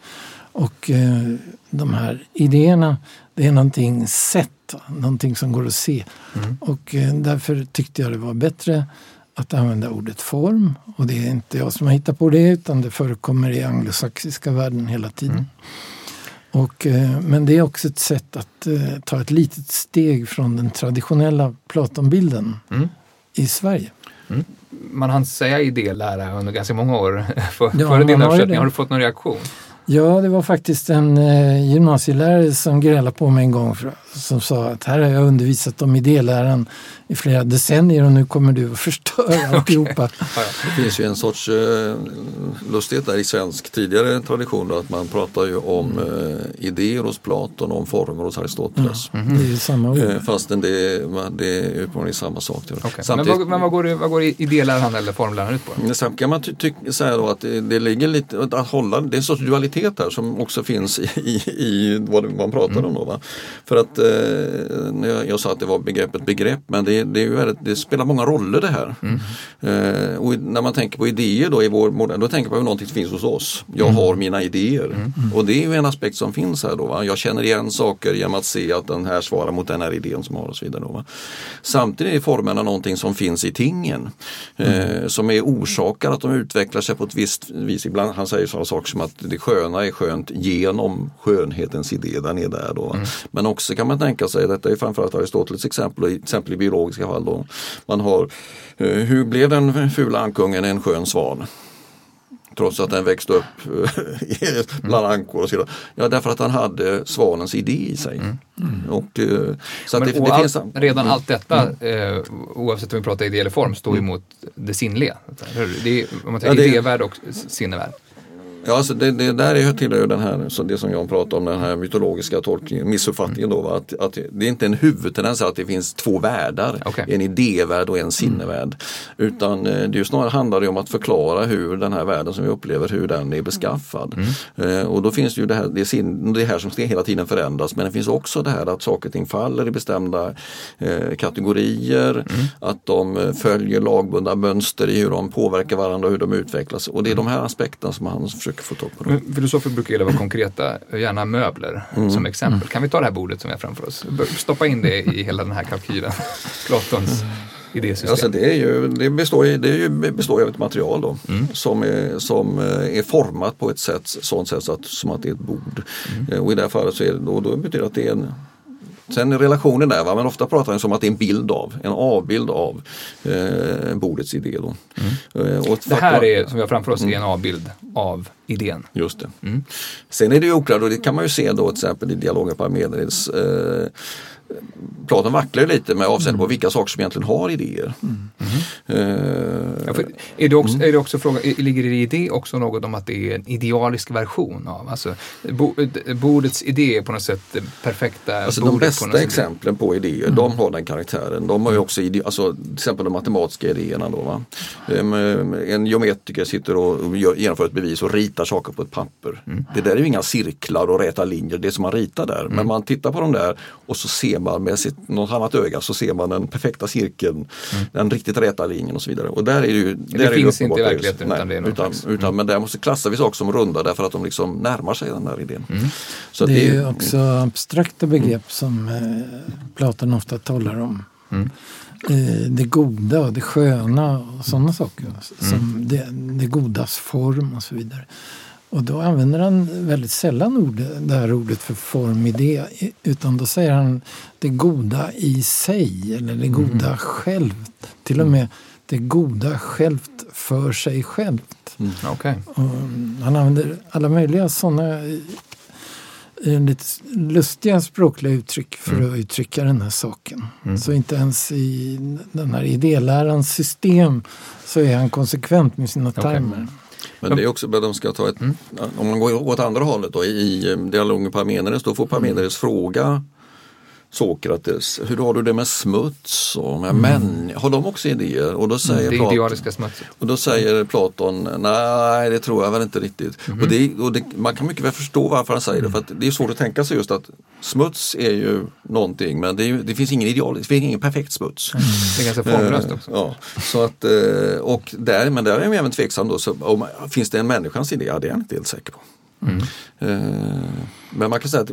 Och eh, de här idéerna, det är någonting sett, någonting som går att se. Och eh, därför tyckte jag det var bättre att använda ordet form. Och det är inte jag som har hittat på det utan det förekommer i anglosaxiska världen hela tiden. Och, eh, men det är också ett sätt att eh, ta ett litet steg från den traditionella Platonbilden Mm. i Sverige. Man hann säga idélära under ganska många år för, Ja, före din översättning. Har du fått någon reaktion? Ja, det var faktiskt en eh, gymnasielärare som grälade på mig en gång för, som sa att här har jag undervisat om idéläran i flera decennier och nu kommer du att förstöra alltihopa. Ja. Det finns ju en sorts eh, lustighet där i svensk tidigare tradition då, att man pratar ju om eh, idéer hos Platon och om former hos Aristoteles. Det är ju samma ord. Eh, fastän det, man- det är uppenbarligen samma sak. Då. Okej. Men, Samtidigt, vad, men vad går, det- vad går idéläran eller formläran ut på? Sen kan man ty- ty- säga då att det, det ligger lite, att hålla, det är en sorts dualitet här som också finns i, i, i vad man pratar om. Då, va? För att eh, jag, jag sa att det var begreppet begrepp men det, det, väldigt, det spelar många roller det här. Eh, och när man tänker på idéer då i vår modell, då tänker man på någonting som finns hos oss. Jag har mina idéer. Och det är ju en aspekt som finns här då. Va? Jag känner igen saker genom att se att den här svarar mot den här idén som har och så vidare. Då, va? Samtidigt är formerna någonting som finns i tingen. Eh, som är orsakar att de utvecklar sig på ett visst vis. Ibland han säger sådana saker som att det sköna är skönt genom skönhetens idé, den är där då. Men också kan man tänka sig, detta är framförallt Aristoteles exempel, till exempel i biologiska fall då. Man har, eh, hur blev den fula ankungen en skön svan? Trots att den växte upp eh, bland ankor och så vidare. Ja, därför att han hade svanens idé i sig. Och, eh, så att Men, det, och det all, finns, redan allt detta, eh, oavsett om vi pratar idé eller form, står emot det sinnliga. Det är, om man tänker Ja, det- idévärld och sinnevärld. Ja, alltså det, det där är, tillhör ju den här, så det som jag pratar om, den här mytologiska tolkningen, missuppfattningen då. va, Att, att det är inte en huvudtendens att det finns två världar, Okej. en idévärld och en sinnevärld. Utan eh, det är snarare handlar det om att förklara hur den här världen som vi upplever, hur den är beskaffad. Eh, och då finns det ju det här, det, sin, det här som ska hela tiden förändras men det finns också det här att saker och ting faller i bestämda eh, kategorier, att de eh, följer lagbundna mönster i hur de påverkar varandra och hur de utvecklas. Och det är de här aspekterna som han försöker få tag på. Men Filosofer brukar gilla vara konkreta, gärna möbler Mm. som exempel. Kan vi ta det här bordet som vi har framför oss? Stoppa in det i hela den här kalkylen. Platons idésystem. Alltså det, är ju, det, består, ju- det är ju, består ju av ett material då, som, är, som eh, är format på ett sätt, sånt sätt så att, som att det är ett bord. Eh, Och i det här fallet så är det, då, då betyder det att det är en Sen är relationen där, va? men ofta pratar man som att det är en bild av, en avbild av eh, bordets idé. Då. Eh, och ett det här är, som vi har framför oss, är en avbild av idén. Just det. Sen är det ju oklart och det kan man ju se då till exempel i dialogen på Parmenides. Eh, Platon vacklar lite med avseende på vilka saker som egentligen har idéer. Eh, Ja, för är, det också, är det också fråga, ligger det i det också något om att det är en idealisk version av, alltså bo, bordets idé är på något sätt det perfekta Alltså de på bästa sätt. exemplen på idéer, de har den karaktären. De har ju också ide- alltså, till exempel de matematiska idéerna. Då, va? Ehm, En geometriker sitter och gör, genomför ett bevis och ritar saker på ett papper. Det där är ju inga cirklar och räta linjer, det som man ritar där. Men man tittar på dem där och så ser man med sitt, något annat öga så ser man den perfekta cirkeln, den riktigt räta linjen och så vidare. Och där är det ju, där är det finns uppenbart inte i det- verkligheten, nej, utan det är utan, utan, Men där måste klassar vi saker som runda därför att de liksom närmar sig den här idén. Så att Det är ju- ju också abstrakta begrepp som eh, Platon ofta talar om. Eh, det goda och det sköna och sådana saker. Som det, det godas form och så vidare. Och då använder han väldigt sällan ord, det här ordet för formidé. Utan då säger han det goda i sig eller det goda självt. Till och med det goda självt för sig självt. Okej. Och han använder alla möjliga sådana lite lustiga språkliga uttryck för att uttrycka den här saken. Så inte ens i den här idélärans system så är han konsekvent med sina termer. Men det är också, de ska ta ett, om man går åt andra hållet då, i eh, dialogen med Parmenides, då får Parmenides fråga Sokrates, hur har du det med smuts och med män? Har de också idéer? Och då säger, Det Platon, idealiska smutset. och då säger Platon, nej det tror jag väl inte riktigt. Och, det, och det, man kan mycket väl förstå varför han säger det, för att det är svårt att tänka sig just att smuts är ju någonting men det, är, det finns ingen ideal, det finns ingen perfekt smuts. Det är ganska formlöst också. Eh, Ja, så att, eh, och där, men där är jag även tveksam då. Så, om, finns det en människans idé? Ja, det är jag inte helt säker på. Eh, Men man kan säga att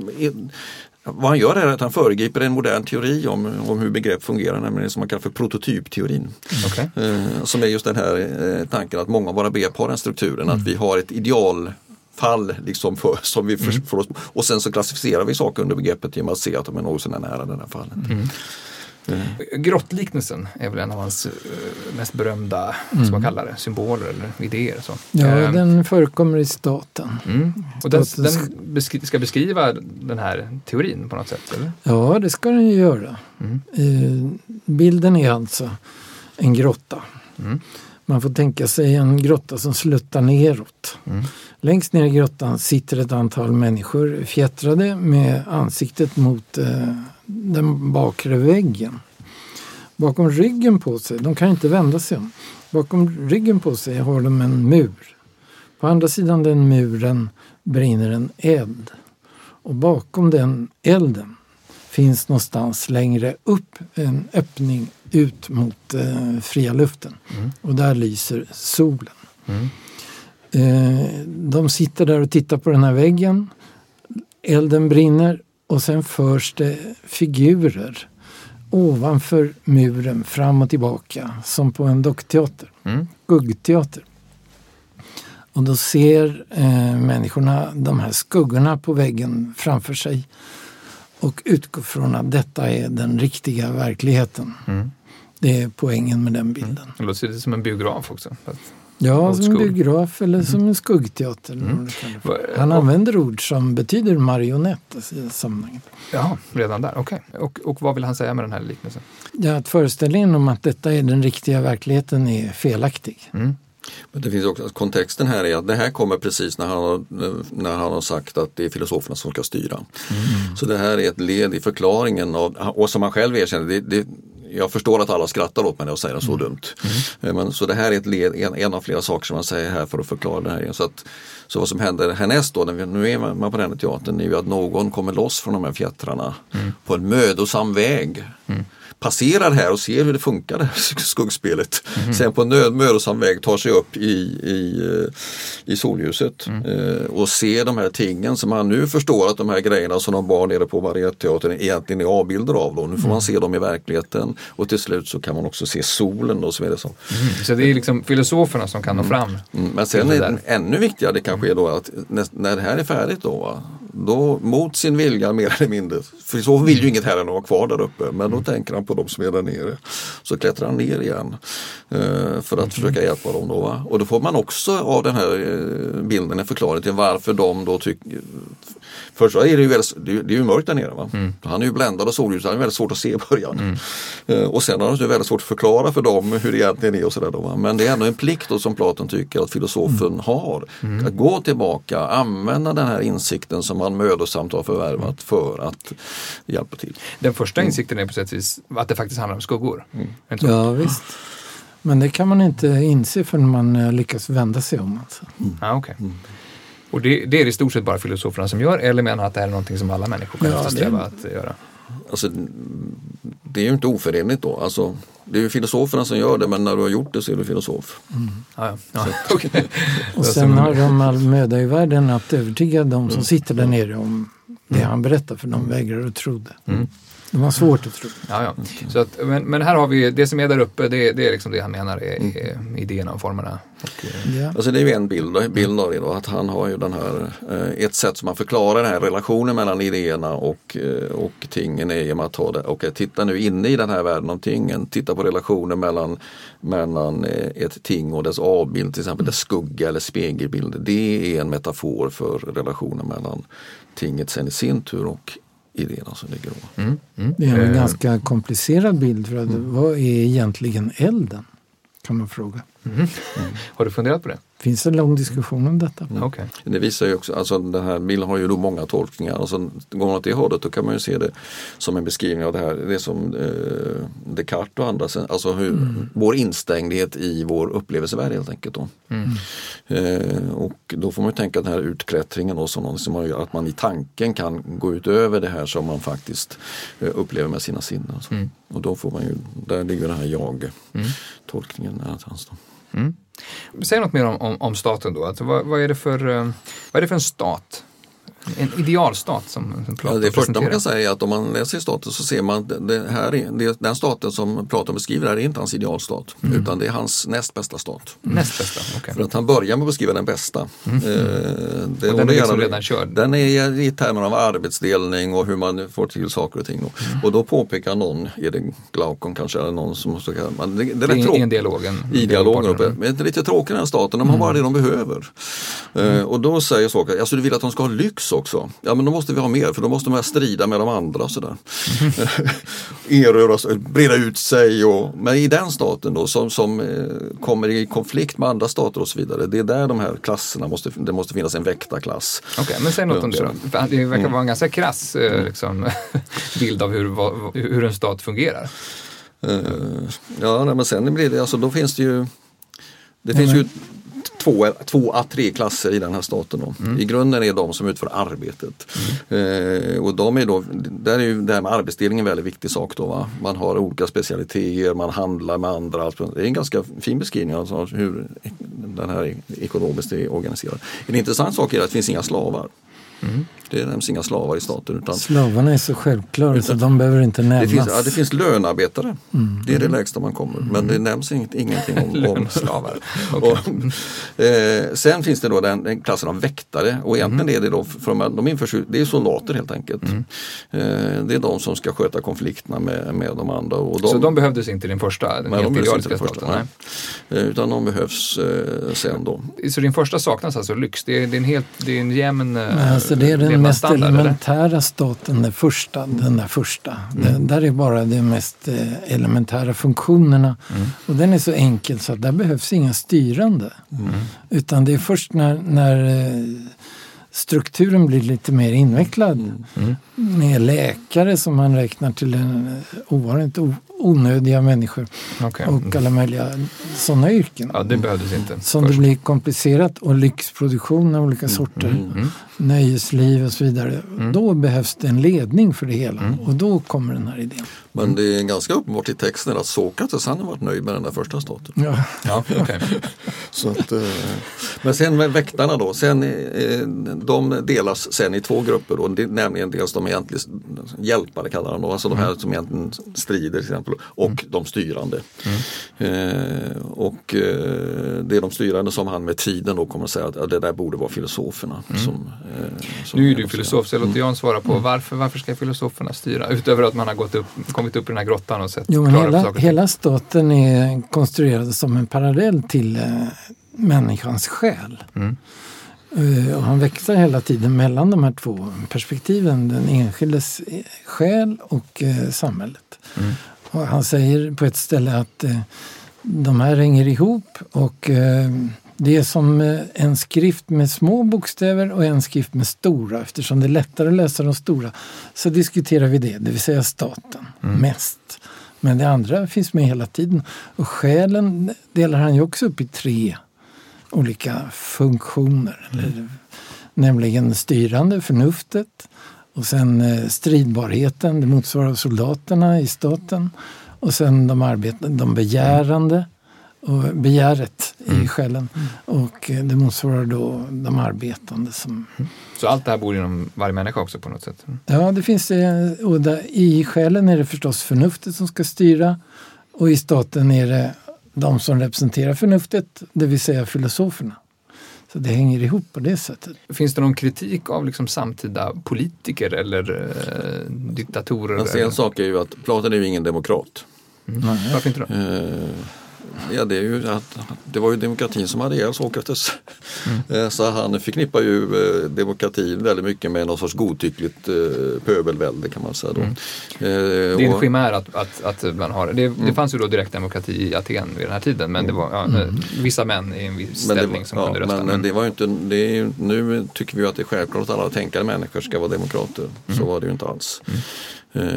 vad han gör är att han föregriper en modern teori om, om hur begrepp fungerar, nämligen det som man kallar för prototypteorin. Okej. Eh, Som är just den här eh, tanken att många av våra begrepp har den strukturen, att vi har ett idealfall liksom för, som vi för, för oss, och sen så klassificerar vi saker under begreppet genom att se att de är något sådär nära det här fallet. Grottliknelsen är väl en av hans eh, mest berömda, som man kallar det, symboler eller idéer. Så. Ja, Eh, den förekommer i staten. mm. Och den, den beskri- ska beskriva den här teorin på något sätt? Eller? Ja, det ska den ju göra. Mm. Eh, bilden är alltså en grotta. Mm. Man får tänka sig en grotta som sluttar neråt. Mm. Längst ner i grottan sitter ett antal människor fjättrade med ansiktet mot eh, den bakre väggen. Bakom ryggen på sig, de kan inte vända sig om. Bakom ryggen på sig har de en mur. På andra sidan den muren brinner en eld. Och bakom den elden finns någonstans längre upp en öppning ut mot eh, fria luften. Och där lyser solen. Mm. Eh, de sitter där och tittar på den här väggen. Elden brinner och sen förs det figurer ovanför muren fram och tillbaka som på en dockteater, Mm. skuggteater. Och då ser eh, människorna de här skuggorna på väggen framför sig och utgår från att detta är den riktiga verkligheten. Mm. Det är poängen med den bilden. Det låter lite som en biograf också. Fast- Ja, som en biograf eller som en skuggteater. Vad- Han använder ord som betyder marionett i sammanhanget. Ja, redan där. Okej. Och, och vad vill han säga med den här liknelsen? Ja, att föreställningen om att detta är den riktiga verkligheten är felaktig. Mm. Men det finns också, kontexten här är att det här kommer precis när han har, när han har sagt att det är filosoferna som ska styra. Mm. Så det här är ett led i förklaringen av, och som han själv erkänner, det, det, jag förstår att alla skrattar åt mig när jag säger det så mm. dumt. Mm. Men, så det här är ett led, en, en, av flera saker som man säger här för att förklara det här. Så, att, så vad som händer härnäst då, när vi, nu är man på den här teatern, är ju att någon kommer loss från de här fjättrarna mm. på en mödosam väg. Passerar här och ser hur det funkar, det här skuggspelet. Mm. Sen på en mödosam väg tar sig upp i, i, eh, i solljuset mm. eh, och ser de här tingen som man nu förstår att de här grejerna som de bar nere på Marieteatern egentligen är avbilder av. Då. Nu får mm. man se dem i verkligen och till slut så kan man också se solen. Då, som är det som. Mm. Så det är liksom filosoferna som kan nå mm. fram? Mm. Men sen är det ännu viktigare kanske är då att när, när det här är färdigt då, då mot sin vilja mer eller mindre, för så vill ju inget herren vara kvar där uppe, men då tänker han på de som är där nere. Så klättrar han ner igen eh, för att mm. försöka hjälpa dem. Då, va? Och då får man också av den här eh, bilden en förklaring till varför de då tycker Först är det ju, väldigt, det är ju mörkt där nere. Va? Mm. Han är ju bländad av solljuset, han är väldigt svårt att se i början. Mm. Uh, och sen har det väldigt svårt att förklara för dem hur det egentligen är och sådär. Men det är ändå en plikt då, som Platon tycker att filosofen mm. har. Mm. Att gå tillbaka, använda den här insikten som man mödosamt har förvärvat mm. för att hjälpa till. Den första mm. insikten är på sätt vis att det faktiskt handlar om skuggor. Ja visst. Men det kan man inte inse förrän man eh, lyckas vända sig om. Alltså. Ah, okay. Och det, det, är i stort sett bara filosoferna som gör eller menar att det här är någonting som alla människor kan ja, eftersträva att göra? Alltså, det är ju inte oförenligt då. Alltså, det är ju filosoferna som gör det men när du har gjort det så är du filosof. Mm. Ja, ja. okay. och sen har de all möda i världen att övertyga de som mm. sitter där nere om det han berättar för de vägrar att tro det. Mm. De har svårt att tro. Ja, ja. Så att, men, men här har vi, det som är där uppe det, det är liksom det han menar är, mm. är idéerna och formerna. Och, eh, ja. Alltså det är ju en bild, bild av det då, att han har ju den här, eh, ett sätt som man förklarar den här relationen mellan idéerna och, eh, och tingen är genom att ha det, och titta nu inne i den här världen av tingen, titta på relationen mellan, mellan ett ting och dess avbild, till exempel dess skugga eller spegelbild. Det är en metafor för relationen mellan tinget sen i sin tur och idéerna som ligger då. Mm, mm. Det är en ganska komplicerad bild. För att, mm. Vad är egentligen elden? Kan man fråga. Mm. Har du funderat på det? Finns en lång diskussion om detta. Mm. Okay. Det visar ju också, alltså den här bilden har ju då många tolkningar. Alltså, går man åt det hållet då kan man ju se det som en beskrivning av det här, det som eh, Descartes och andra, alltså hur, mm. vår instängdhet i vår upplevelsevärld helt enkelt. Då. Mm. Eh, och då får man ju tänka den här utklättringen och som något som gör att man i tanken kan gå utöver det här som man faktiskt eh, upplever med sina sinnen. Alltså. Mm. Och då får man ju, där ligger den här jag-tolkningen. Mm. Säg något mer om, om, om staten då. Alltså, vad, vad, är det för, eh, vad är det för en stat? En idealstat som, som Platon ja, Det första man kan säga är att om man läser staten så ser man att det här är, det, den staten som Platon beskriver här är inte hans idealstat mm. utan det är hans näst bästa stat. Mm. Näst bästa, okay. För att han börjar med att beskriva den bästa. Mm. Eh, det, och den är liksom redan körd? Den är i termer av arbetsdelning och hur man får till saker och ting. Mm. och då påpekar någon, är det Glaukon kanske, eller någon som så kan, det, det är I, i en dialogen? I dialogen, uppe. men det är lite tråkigt den här staten, de har bara det de behöver. Eh, och då säger saker, alltså du vill att de ska ha lyx också. Ja men då måste vi ha mer för då måste man strida med de andra och sådär. Erövra, breda ut sig och, men i den staten då som, som eh, kommer i konflikt med andra stater och så vidare. Det är där de här klasserna måste, det måste finnas en väktarklass. Okej, okay, men säg något om det då. Det verkar vara en ganska krass eh, liksom, bild av hur, hur en stat fungerar. Uh, ja, men sen blir det, alltså då finns det ju det finns ju två, två a tre klasser i den här staten. Mm. I grunden är de som utför arbetet. Mm. Eh, och de är då, där är ju det här med arbetsdelning en väldigt viktig sak. Då, va? Man har olika specialiteter, man handlar med andra. Det är en ganska fin beskrivning av hur den här ekonomiskt är organiserad. En intressant sak är att det finns inga slavar. Mm. Det nämns inga slavar i staten. Utan, Slavarna är så självklara utan, så de behöver inte nämnas. Det finns, ja, det finns lönarbetare. Mm. Det är det lägsta man kommer. Men det nämns inget, ingenting om, om slavar. okay. och, eh, sen finns det då den, den, klassen av väktare och egentligen mm. är det då, för de, de införs, det är soldater helt enkelt. Mm. Eh, det är de som ska sköta konflikterna med, med de andra. Och de, så de behövdes inte i din första, den helt idealiska första, nej. nej. Eh, utan de behövs eh, sen då. Så din första saknas alltså lyx? Det är, det är en helt, det är en jämn... Alltså det är den den mest standard, eller? elementära staten, den första, den där första. Den, där är bara de mest eh, elementära funktionerna. Och den är så enkel så att där behövs inga styrande. Utan det är först när, när eh, strukturen blir lite mer invecklad med läkare som man räknar till en ovanligt onödiga människor Okej. och alla möjliga sådana yrken. Ja, det behövdes inte. Som det först. blir komplicerat och lyxproduktion av olika sorter, nöjesliv och så vidare. Då behövs det en ledning för det hela och då kommer den här idén. Men det är ganska uppenbart i texten att Sokrates han har varit nöjd med den där första staten. Ja. Ja, okej. Så att, eh, men sen med väktarna då, sen, eh, de delas sen i två grupper. Då, nämligen dels de egentligen hjälpare kallar de då, alltså de här som egentligen strider till exempel och de styrande. Eh, och eh, det är de styrande som han med tiden då kommer att säga att ja, det där borde vara filosoferna. Som, eh, som Nu är du filosof, så jag låter Jan svara på varför, varför ska filosoferna styra? Utöver att man har gått upp, kommit upp i den här grottan och sett Jo, men hela, hela staten är konstruerad som en parallell till eh, människans själ. Mm. Eh, och han växlar hela tiden mellan de här två perspektiven. Den enskildes eh, själ och eh, samhället. Mm. Och han säger på ett ställe att eh, de här hänger ihop och eh, det är som eh, en skrift med små bokstäver och en skrift med stora. Eftersom det är lättare att läsa de stora så diskuterar vi det, det vill säga staten, mest. Men det andra finns med hela tiden. Och själen delar han ju också upp i tre olika funktioner. Eller, nämligen styrande, förnuftet. Och sen eh, stridbarheten, det motsvarar soldaterna i staten. Och sen de, arbetande, de begärande och begäret i själen. Och eh, det motsvarar då de arbetande. Som, Så allt det här bor inom varje människa också på något sätt? ja, det finns det. Och där, I själen är det förstås förnuftet som ska styra. Och i staten är det de som representerar förnuftet, det vill säga filosoferna. Så det hänger ihop på det sättet. Finns det någon kritik av liksom samtida politiker eller eh, diktatorer? Eller? en sak är ju att Platon är ju ingen demokrat. Varför inte då? Eh, Ja, det, är ju att, det var ju demokratin som hade ihjäl Sokrates. Eh, Så han förknippar ju eh, demokratin väldigt mycket med någon sorts godtyckligt eh, pöbelvälde kan man säga. Då. Eh, Det är en chimär att, att, att man har det. Det fanns ju då direktdemokrati i Aten vid den här tiden men det var ja, eh, vissa män i en viss Men, ställning var, som ja, kunde rösta. men, Men, det var inte, det är nu tycker vi att det är självklart att alla tänkande människor ska vara demokrater. Så var det ju inte alls. Eh,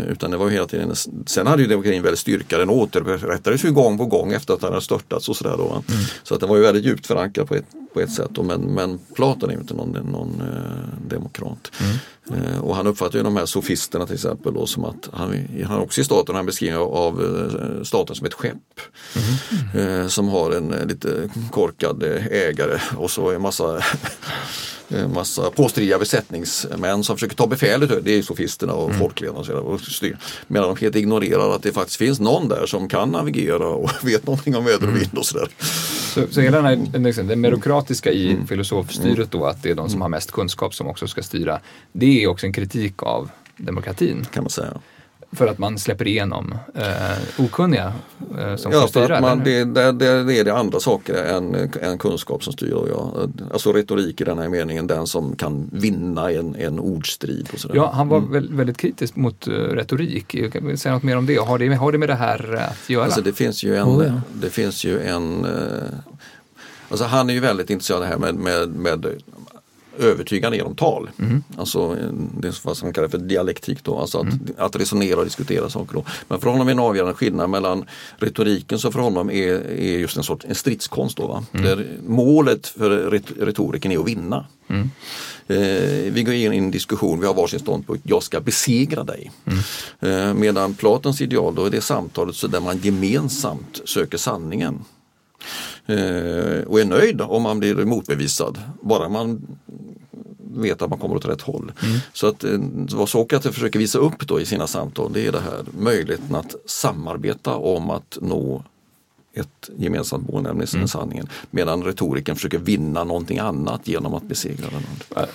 utan det var ju hela tiden, sen hade ju demokratin väldigt styrka, den återupprättades ju gång på gång efter att den hade störtats och sådär. Då, va? Så att den var ju väldigt djupt förankrad på ett, på ett sätt. Då, men, men Platon är ju inte någon, någon eh, demokrat. Eh, och han uppfattar ju de här sofisterna till exempel då, som att han, han också i staten, han beskriver av eh, staten som ett skepp. Eh, som har en eh, lite korkad eh, ägare och så en massa massa påstridiga besättningsmän som försöker ta befälet. Det är sofisterna och folkledarna och styr. Medan de helt ignorerar att det faktiskt finns någon där som kan navigera och vet någonting om väder och vind och sådär. så, så hela den, här, liksom, det merokratiska i Mm. filosofstyret då, att det är de som har mest kunskap som också ska styra. Det är också en kritik av demokratin. Kan man säga. För att man släpper igenom eh, okunniga eh, som Ja, får för styra. att man, det, det, det är det andra saker än, än kunskap som styr. Ja. Alltså retorik i den här meningen, den som kan vinna en, en ordstrid. Och sådär. Ja, han var väl, väldigt kritisk mot uh, retorik. Kan vi säga något mer om det? Har det, har det med det här eh, att göra? Alltså det finns ju en, Oh, ja. det finns ju en eh, Alltså han är ju väldigt intresserad av det här med, med, med övertygande genom tal. Alltså eh, det är vad som kallas för dialektik då, alltså att, att resonera och diskutera saker. Då. Men för honom är en avgörande skillnad mellan retoriken som för honom är, är just en sorts en stridskonst. Då, va? Där målet för ret- retoriken är att vinna. Eh, vi går in i en diskussion, vi har varsin ståndpunkt, jag ska besegra dig. Eh, medan Platons ideal då är det samtalet så där man gemensamt söker sanningen. Eh, och är nöjd om man blir motbevisad, bara man vet att man kommer åt rätt håll. Så att eh, vad Sokrates försöker visa upp då i sina samtal det är det här möjligheten att samarbeta om att nå ett gemensamt mål, nämligen sanningen. Medan retoriken försöker vinna någonting annat genom att besegra den andra.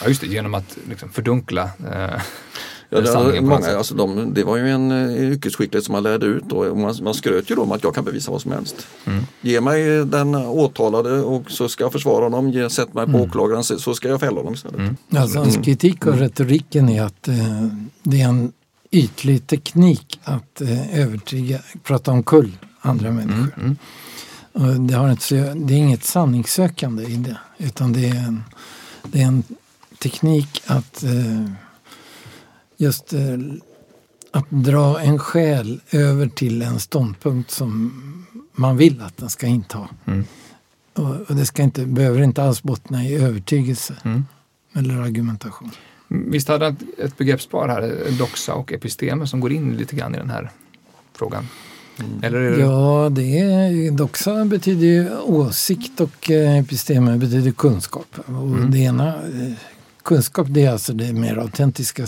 Ja, just det, genom att liksom fördunkla. Eh, Ja, det, många, alltså de, det var ju en uh, yrkesskicklighet som man lärde ut och man, man skröt ju då om att jag kan bevisa vad som helst. Mm. Ge mig den åtalade och så ska jag försvara honom, ge, sätt mig på mm. åklagaren så ska jag fälla honom istället. Mm. Alltså, hans kritik av mm. retoriken är att uh, det är en ytlig teknik att uh, övertyga, prata om kull andra människor. Mm. Och det, har inte, det är inget sanningssökande i det utan det är en, det är en teknik att eh, just eh, att dra en själ över till en ståndpunkt som man vill att den ska inta. Mm. Och, och, det ska inte, behöver inte alls bottna i övertygelse mm. eller argumentation. Visst hade han ett begreppspar här, doxa och episteme, som går in lite grann i den här frågan? Mm. Eller det... Ja, det är, doxa betyder ju åsikt och eh, episteme betyder kunskap. Och mm. det ena, eh, kunskap det är alltså det mer autentiska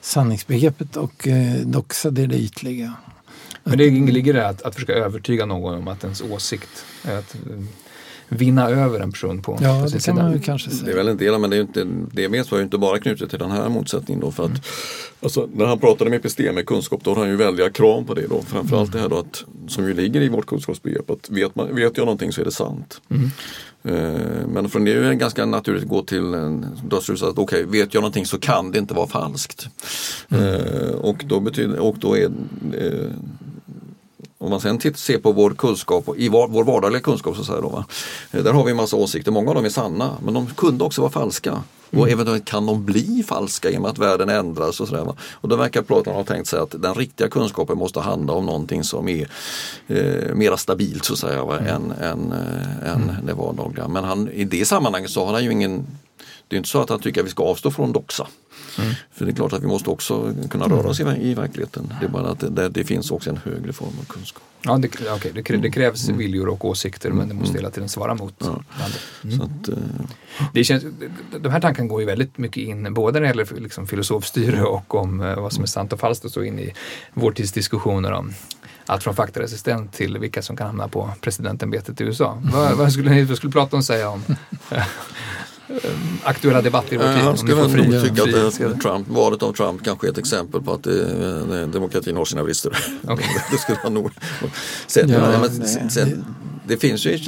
sanningsbegreppet och eh, doxa det det ytliga. Men det ligger det att, att försöka övertyga någon om att ens åsikt är att vinna över en person på. Ja, på kanske säga. Det är väl en del, men det, är inte, det med var ju inte bara knutet till den här motsättningen då. För att, mm. alltså, när han pratade med episteme, kunskap, då har han ju väldiga krav på det då. Framförallt mm. det här då att, som ju ligger i vårt kunskapsbegrepp, att vet, man, vet jag någonting så är det sant. Mm. Eh, men från det är det ganska naturligt att gå till en dödsslutsats att okej, okay, vet jag någonting så kan det inte vara falskt. Mm. Eh, och, då betyder, och då är eh, om man sen ser på vår kunskap, i vår, vår vardagliga kunskap så säga då, va? Eh, där har vi en massa åsikter, många av dem är sanna men de kunde också vara falska. Mm. Och eventuellt kan de bli falska i och med att världen ändras och sådär. Va? Och då verkar Platon ha tänkt sig att den riktiga kunskapen måste handla om någonting som är eh, mera stabilt så att säga va? Mm. än, än, äh, än mm. det vardagliga. Men han, i det sammanhanget så har han ju ingen det är inte så att han tycker att vi ska avstå från doxa. Mm. För det är klart att vi måste också kunna röra oss i, i verkligheten. Det är bara att det, det finns också en högre form av kunskap. Ja, det, okay, det, det krävs mm. viljor och åsikter men det måste mm. hela tiden svara mot ja. mm. att, uh... det känns, De här tankarna går ju väldigt mycket in både när det gäller liksom filosofstyre och om uh, vad som är sant och falskt och så in i vår tids diskussioner om allt från faktaresistent till vilka som kan hamna på presidentämbetet i USA. Vad, vad, skulle, vad skulle Platon säga om Eh, aktuella debatter i vår tid. Jag skulle nog tycka att Trump, valet av Trump kanske är ett exempel på att det, demokratin har sina brister. Okay. det skulle han nog säga. Det finns ju,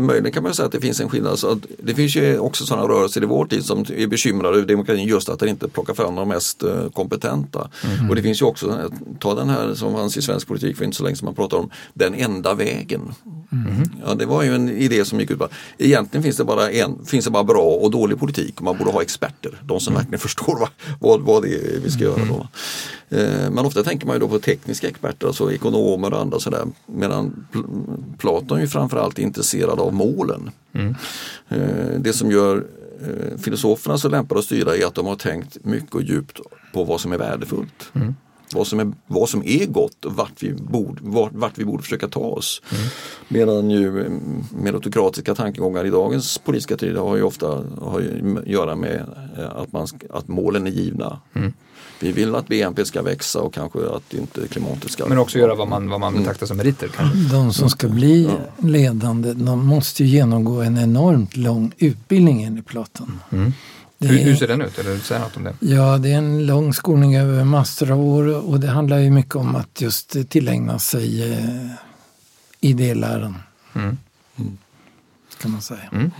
möjligen kan man säga att det finns en skillnad. Så det finns ju också sådana rörelser i vår tid som är bekymrade över demokratin just att den inte plockar fram de mest eh, kompetenta. Mm. Och det finns ju också, ta den här som fanns i svensk politik för inte så länge som man pratar om, den enda vägen. Mm. Ja, det var ju en idé som gick ut på egentligen finns det bara en, finns det bara bra och dålig politik och man borde ha experter, de som mm. verkligen förstår vad, vad, vad det är vi ska göra. Då. Eh, men ofta tänker man ju då på tekniska experter, alltså ekonomer och andra sådär. Medan Platon ju framförallt är intresserad av målen. Mm. Eh, det som gör eh, filosoferna så lämpade att styra är att de har tänkt mycket och djupt på vad som är värdefullt. Mm. Vad, som är, vad som är gott och vart vi borde, vart, vart vi borde försöka ta oss. Mm. Medan ju meritokratiska tankegångar i dagens politiska tid har ju ofta har att göra med att, man, att målen är givna. Mm. Vi vill att BNP ska växa och kanske att inte klimatet ska... Men också göra vad man, vad man mm. betraktar som meriter. Kanske. De som ska bli ja. ledande de måste genomgå en enormt lång utbildning enligt Platon. Mm. Hur, hur, ser den ut? Eller säger något om det? Ja, det är en lång skolning över massor av år och det handlar ju mycket om att just tillägna sig eh, idéläran. Mm. Mm kan man säga. Mm.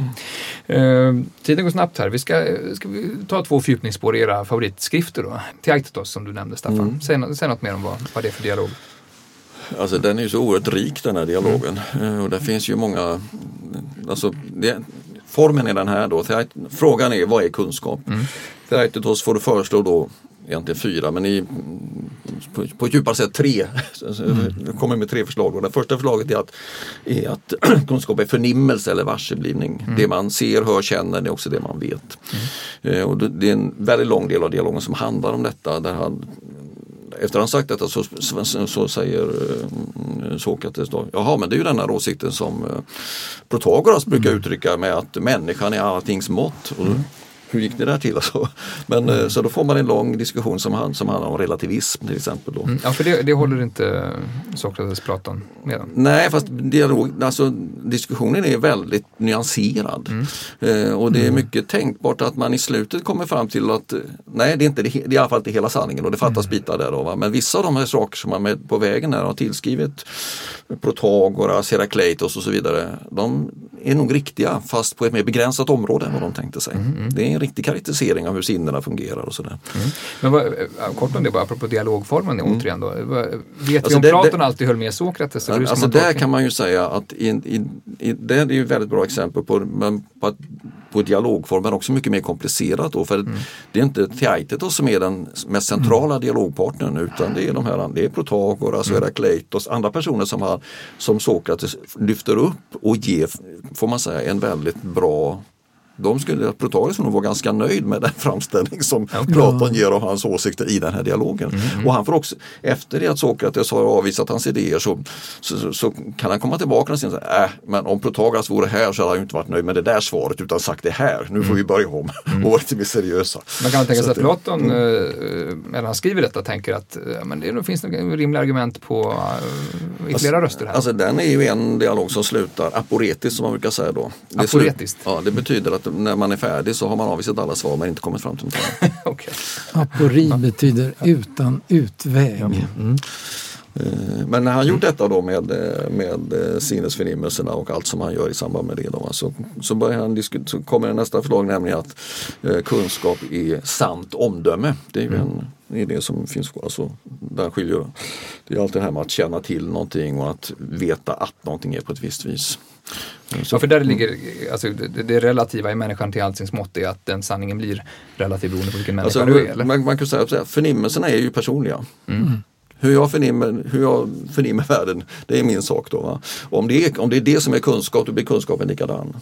Uh, tiden går snabbt här. Vi ska, ska vi ta två fördjupningsspår i era favoritskrifter då. Theaitetos som du nämnde Staffan. Mm. Säg, säg något mer om vad, vad det är för dialog. Alltså den är ju så oerhört rik den här dialogen. Mm. Och det finns ju många, alltså det, formen är den här då. Frågan är vad är kunskap? Mm. Theaitetos får du föreslå då egentligen fyra men i, på, på djupare sätt tre. Mm. kommer med tre förslag. Och det första förslaget är att, är att kunskap är förnimmelse eller varseblivning. Mm. Det man ser, hör, känner det är också det man vet. Mm. Eh, och det, är en väldigt lång del av dialogen som handlar om detta. Där han, efter han sagt detta så, så, så säger uh, Sokrates då, jaha men det är ju den här åsikten som uh, Protagoras brukar mm. uttrycka med att människan är alltings mått. Mm hur gick det där till? Och så. Men, mm. Så då får man en lång diskussion som, hand, som handlar om relativism till exempel. Då. Mm. Ja, för det, det håller inte Sokrates Platon med om? Nej, fast dialog, alltså, diskussionen är väldigt nyanserad. Mm. Eh, och det är mm. mycket tänkbart att man i slutet kommer fram till att nej, det är, inte, det är i alla fall inte hela sanningen och det fattas mm. bitar där. Då, va? Men vissa av de här saker som man med på vägen här har tillskrivit Protagoras, Herakleitos och så vidare. De är nog riktiga fast på ett mer begränsat område än vad de tänkte sig. Mm. Det är en riktig karaktärisering av hur sinnena fungerar och sådär. Mm. Men vad, kort om det bara, apropå dialogformen mm. återigen då. Vet alltså vi om det, Platon det, alltid höll med Sokrates? Alltså där kan man ju säga att i, i, i, det är ju ett väldigt bra exempel på, men på på dialogform men också mycket mer komplicerat då. För mm. det är inte Theaitetos som är den mest centrala mm. dialogpartnern utan det är de här, det är Protagoras, mm. Herakleitos, andra personer som, har, som Sokrates lyfter upp och ger, får man säga, en väldigt bra de skulle, Protagoras nog vara ganska nöjd med den framställning som okay. Platon ger av hans åsikter i den här dialogen. Mm, mm. Och han får också, efter det att Sokrates har avvisat hans idéer så, så, så, kan han komma tillbaka och säga äh, men om Protagoras vore här så hade han inte varit nöjd med det där svaret utan sagt det här, nu får vi mm. börja om mm. och vara lite mer seriösa. Man kan tänka sig att, att Platon, mm. Eh, när han skriver detta, tänker att eh, men det finns nog rimliga argument på i flera alltså, röster här. Alltså den är ju en dialog som slutar aporetiskt som man brukar säga då. aporetiskt? ja, det betyder att när man är färdig så har man avvisat alla svar men inte kommit fram till något okay. Apori betyder utan utväg. Mm. Eh, men när han gjort detta då med, med sinnesförnimmelserna och allt som han gör i samband med det då, så, så, börjar han så kommer nästa förslag nämligen att eh, kunskap är sant omdöme. Det är ju en, det är det som finns, alltså, där skiljer, det är alltid det här med att känna till någonting och att veta att någonting är på ett visst vis. Så, ja, för där ligger, alltså, det, det relativa i människan till alltings mått är att den sanningen blir relativ beroende på vilken människa alltså, du är. Eller? Man, man kan säga att förnimmelserna är ju personliga. Mm. Hur jag, förnimmer, hur jag förnimmer världen, det är min sak då. Va? Om, det är, om det är det som är kunskap, då blir kunskapen likadan.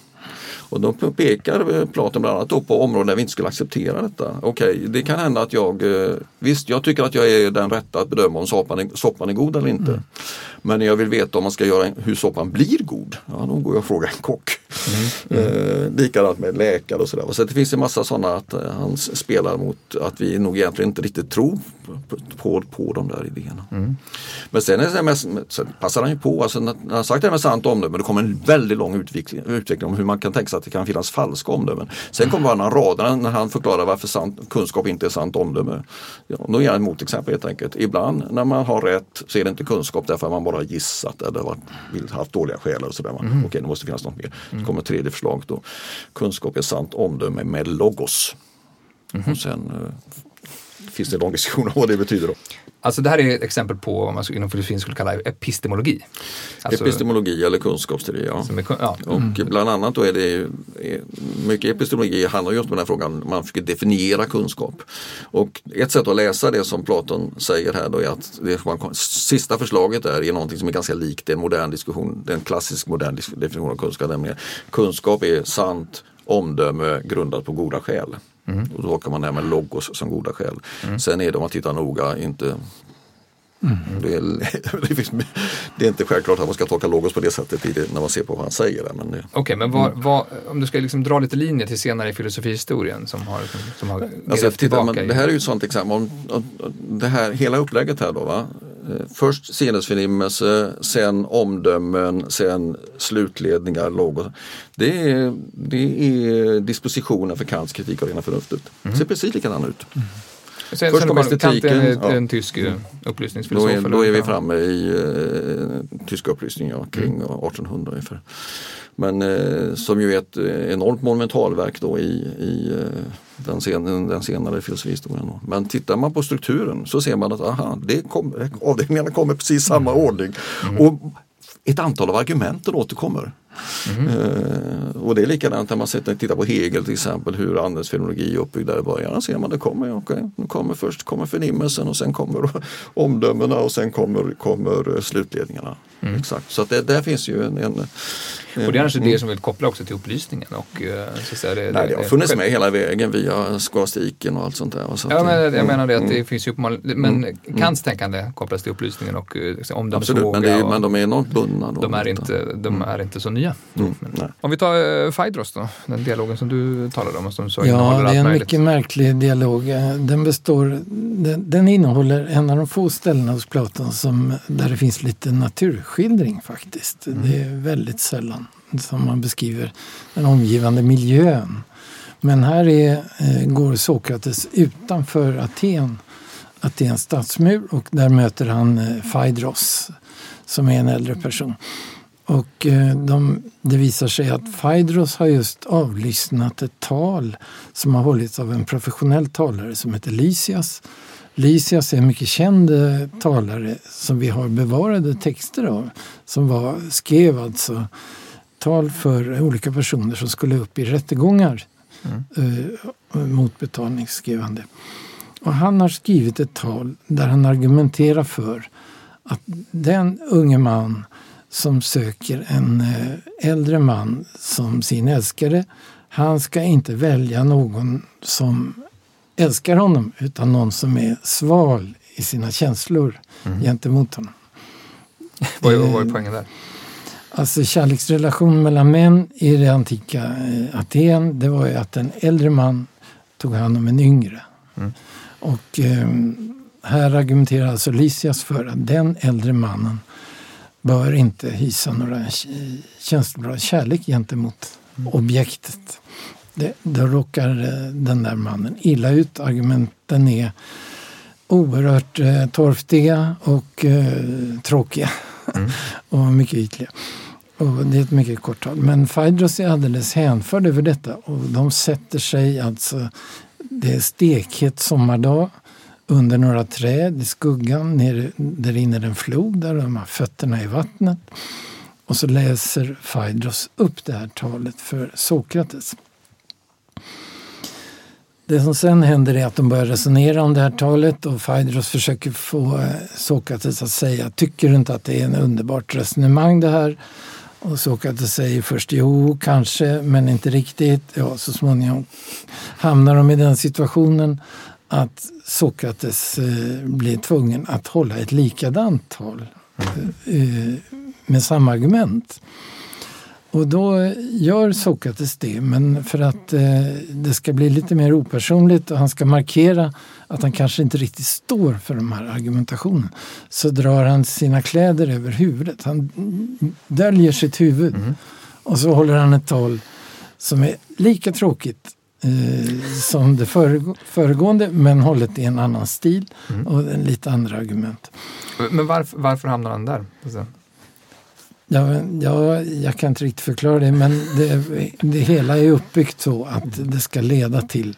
Och då pekar Platon bland annat på områden där vi inte skulle acceptera detta. Okej, okay, det kan hända att jag, eh, visst jag tycker att jag är den rätta att bedöma om soppan är, soppan är god eller inte. Mm. Men jag vill veta om man ska göra hur soppan blir god. Ja, då går jag och frågar en kock. Mm. Mm. Eh, likadant med läkare och sådär. Så det finns en massa sådana att eh, han spelar mot att vi nog egentligen inte riktigt tror på, på, de där idéerna. Mm. Men sen, är det mest, sen passar han ju på, alltså, när han sagt det här med sant omdöme, det kommer en väldigt lång utveckling, utveckling om hur man kan tänka sig att det kan finnas falska omdömen. Sen kommer han raderna när han förklarar varför sant, kunskap inte är sant omdöme. Ja, då ger han ett motexempel helt enkelt. Ibland när man har rätt så är det inte kunskap därför att man bara gissat eller varit, haft dåliga skäl. Och sådär. Mm. Okej, det måste finnas något mer. Så kommer tredje förslaget då. Kunskap är sant omdöme med logos. Mm. Och sen uh, finns det en lång diskussion om vad det betyder. Då. Alltså det här är ett exempel på vad man inom filosofin skulle kalla epistemologi. Alltså, epistemologi eller kunskapsteori, ja. Är, ja. Och mm. bland annat då är det mycket epistemologi handlar just om den här frågan, man försöker definiera kunskap. Och ett sätt att läsa det som Platon säger här då är att det man, sista förslaget är, är någonting som är ganska likt en modern diskussion, en klassisk modern definition av kunskap. Nämligen kunskap är sant omdöme grundat på goda skäl. Mm. Och då kan man nämna logos som goda skäl. Mm. Sen är det om man tittar noga inte Mm. Det, är, det, är, inte självklart att man ska tolka logos på det sättet det, när man ser på vad han säger. Okej, okay, men vad, mm. vad, om du ska liksom dra lite linjer till senare i filosofihistorien som har, som har alltså, titta, man, Det här är ju ett sånt exempel. Om, det här, hela upplägget här då. Va? Eh, först sinnesförnimmelse, sen omdömen, sen slutledningar, logos. Det är, det är dispositionen för Kants kritik av rena förnuftet. Mm. Det ser precis likadan ut. Mm. Sen, Först kommer estetiken. En, ja. en tysk eh, upplysningsfilosof. Då är, då är vi framme i uh, tyska upplysningen ja, kring mm. 1800 ungefär. Men uh, som ju är ett enormt monumentalverk då i, i uh, den, sen, den senare filosofihistorien. Men tittar man på strukturen så ser man att aha, det kom, avdelningarna kommer precis samma mm. ordning. Mm. Och ett antal av argumenten återkommer. Mm. Uh, och det är likadant när man tittar på Hegel till exempel, hur andens fenomenologi är uppbyggd där i början. ser man det kommer, okay, nu kommer först kommer förnimmelsen och sen kommer omdömena och sen kommer, kommer slutledningarna. Mm. Exakt, så att det, där finns ju en, en och det är kanske mm. det som vill koppla också till upplysningen. Och, eh, så säga, det, Nej, det har funnits med hela vägen via skolastiken och allt sånt där. Så ja, men jag mm, menar det att det mm. finns ju men mm, Kants tänkande kopplas till upplysningen och eh, liksom, omdömesfråga. Absolut, men, är, men de är enormt bundna. Då, de, är inte, de är inte så nya. Mm, Men-. Om vi tar eh, Phaedros då, den dialogen som du talade om. och Som så Ja, det är en mycket märklig dialog. Den, består, den, den innehåller en av de få ställena hos Platon som, där det finns lite naturskildring faktiskt. Mm. Det är väldigt sällan som man beskriver den omgivande miljön. Men här är, eh, går Sokrates utanför Aten, Atens stadsmur och där möter han eh, Phaidros som är en äldre person. Och eh, de, det visar sig att Phaidros har just avlyssnat ett tal som har hållits av en professionell talare som heter Lysias. Lysias är en mycket känd talare som vi har bevarade texter av. Som var, skrev alltså tal för olika personer som skulle upp i rättegångar eh, mot betalning, skrev han det. Och han har skrivit ett tal där han argumenterar för att den unge man som söker en eh, äldre man som sin älskare, han ska inte välja någon som älskar honom utan någon som är sval i sina känslor gentemot honom. Vad är, vad Eh, är poängen där? Alltså kärleksrelation mellan män i det antika eh, Aten, det var ju att en äldre man tog hand om en yngre. Mm. Och eh, här argumenterar alltså Lysias för att den äldre mannen bör inte hysa några känslor kärlek gentemot objektet. Det, då råkar eh, den där mannen illa ut. Argumenten är oerhört eh, torftiga och eh, tråkiga och mycket ytliga. Och det är ett mycket kort tal. Men Phaidros är alldeles hänförd över detta och de sätter sig alltså, det är stekhet sommardag under några träd i skuggan. Nere, där rinner en flod där de har fötterna i vattnet. Och så läser Phaidros upp det här talet för Sokrates. Det som sen händer är att de börjar resonera om det här talet och Phaedros försöker få eh, Sokrates att säga Tycker du inte att det är en underbart resonemang det här? Och Sokrates säger först jo, kanske, men inte riktigt. Ja, så småningom hamnar de i den situationen att Sokrates eh, blir tvungen att hålla ett likadant tal eh, med samma argument. Och då gör Sokrates det, men för att eh, det ska bli lite mer opersonligt och han ska markera att han kanske inte riktigt står för de här argumentationen så drar han sina kläder över huvudet. Han döljer sitt huvud och så håller han ett tal som är lika tråkigt eh, som det föregå- föregående men hållet i en annan stil och en lite andra argument. Men varför, varför hamnar han där? Ja, ja, jag kan inte riktigt förklara det men det, det hela är uppbyggt så att det ska leda till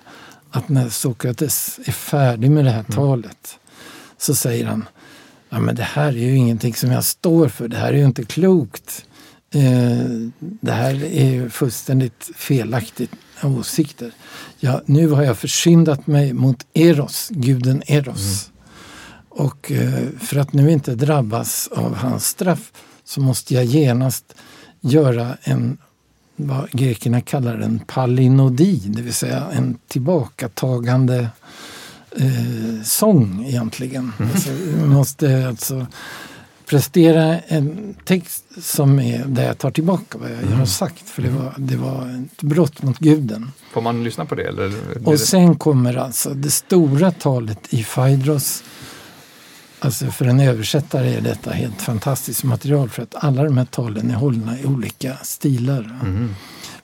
att när Sokrates är färdig med det här talet så säger han ja, men det här är ju ingenting som jag står för, det här är ju inte klokt. Eh, det här är ju fullständigt felaktigt åsikter. Ja, nu har jag försyndat mig mot Eros, guden Eros. Och eh, för att nu inte drabbas av hans straff så måste jag genast göra en, vad grekerna kallar en pallinodi, det vill säga en tillbakatagande eh, sång egentligen. Alltså, vi måste alltså prestera en text som är där jag tar tillbaka vad jag har sagt. För det var, det var ett brott mot guden. får man lyssna på det? Eller Och sen kommer alltså det stora talet i Phaedros. Alltså för en översättare är detta helt fantastiskt material för att alla de här talen är hållna i olika stilar. Mhm.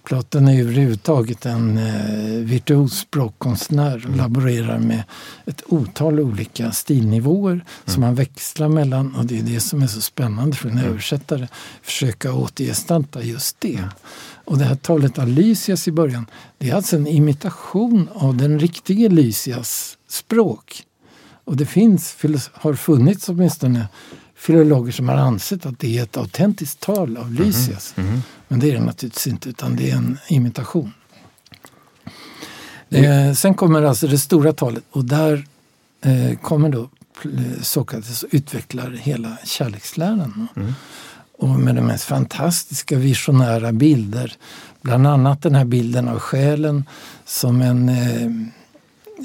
Platon är överhuvudtaget en eh, virtuos språkkonstnär och laborerar med ett otal olika stilnivåer som han växlar mellan och det är det som är så spännande för en översättare. Försöka återgestalta just det. Och det här talet av Lysias i början, det är alltså en imitation av den riktige Lysias språk. Och det finns, har funnits åtminstone, filologer som har ansett att det är ett autentiskt tal av Lysias. Men det är det naturligtvis inte, utan det är en imitation. Eh, sen kommer alltså det stora talet och där eh, kommer då pl- Sokrates och utvecklar hela kärleksläran. Och med de mest fantastiska visionära bilder. Bland annat den här bilden av själen som en, eh,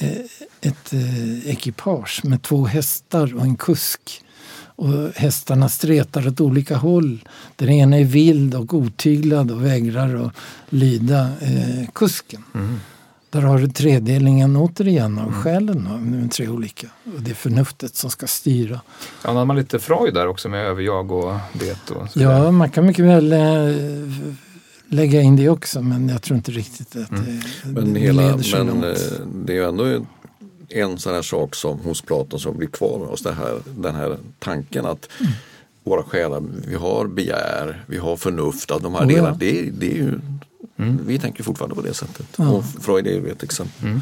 eh, ett eh, ekipage med två hästar och en kusk. och hästarna stretar åt olika håll. Den ena är vild och otyglad och vägrar att lyda eh, kusken. Mm. Där har du tredelningen återigen av själen då, med tre olika. Och det är förnuftet som ska styra. Ja, man har lite Freud där också med överjag och det. Och så. Ja, man kan mycket väl eh, lägga in det också men jag tror inte riktigt att Mm. det, Men, det hela, leder så men långt. eh, det är ju ändå en sån här sak som hos Platon som blir kvar hos det här, den här tanken att Mm. våra själar, vi har begär, vi har förnuft, att de här Oh, ja. delarna, det, det är ju, Mm. vi tänker fortfarande på det sättet. Ja. Och Freud är ju ett exempel. Mm.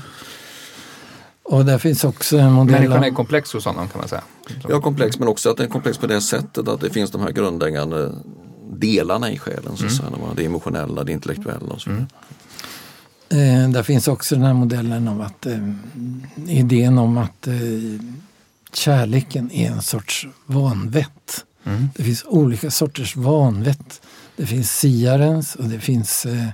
Och där finns också en modell Människan är komplex hos honom kan man säga. Så. Ja, komplex men också att det är komplex på det sättet att det finns de här grundläggande delarna i själen. Så att säga, det emotionella, det intellektuella och så vidare. Eh, där finns också den här modellen av att eh, idén om att eh, kärleken är en sorts vanvett. Mm. Det finns olika sorters vanvett. Det finns siarens och det finns eh,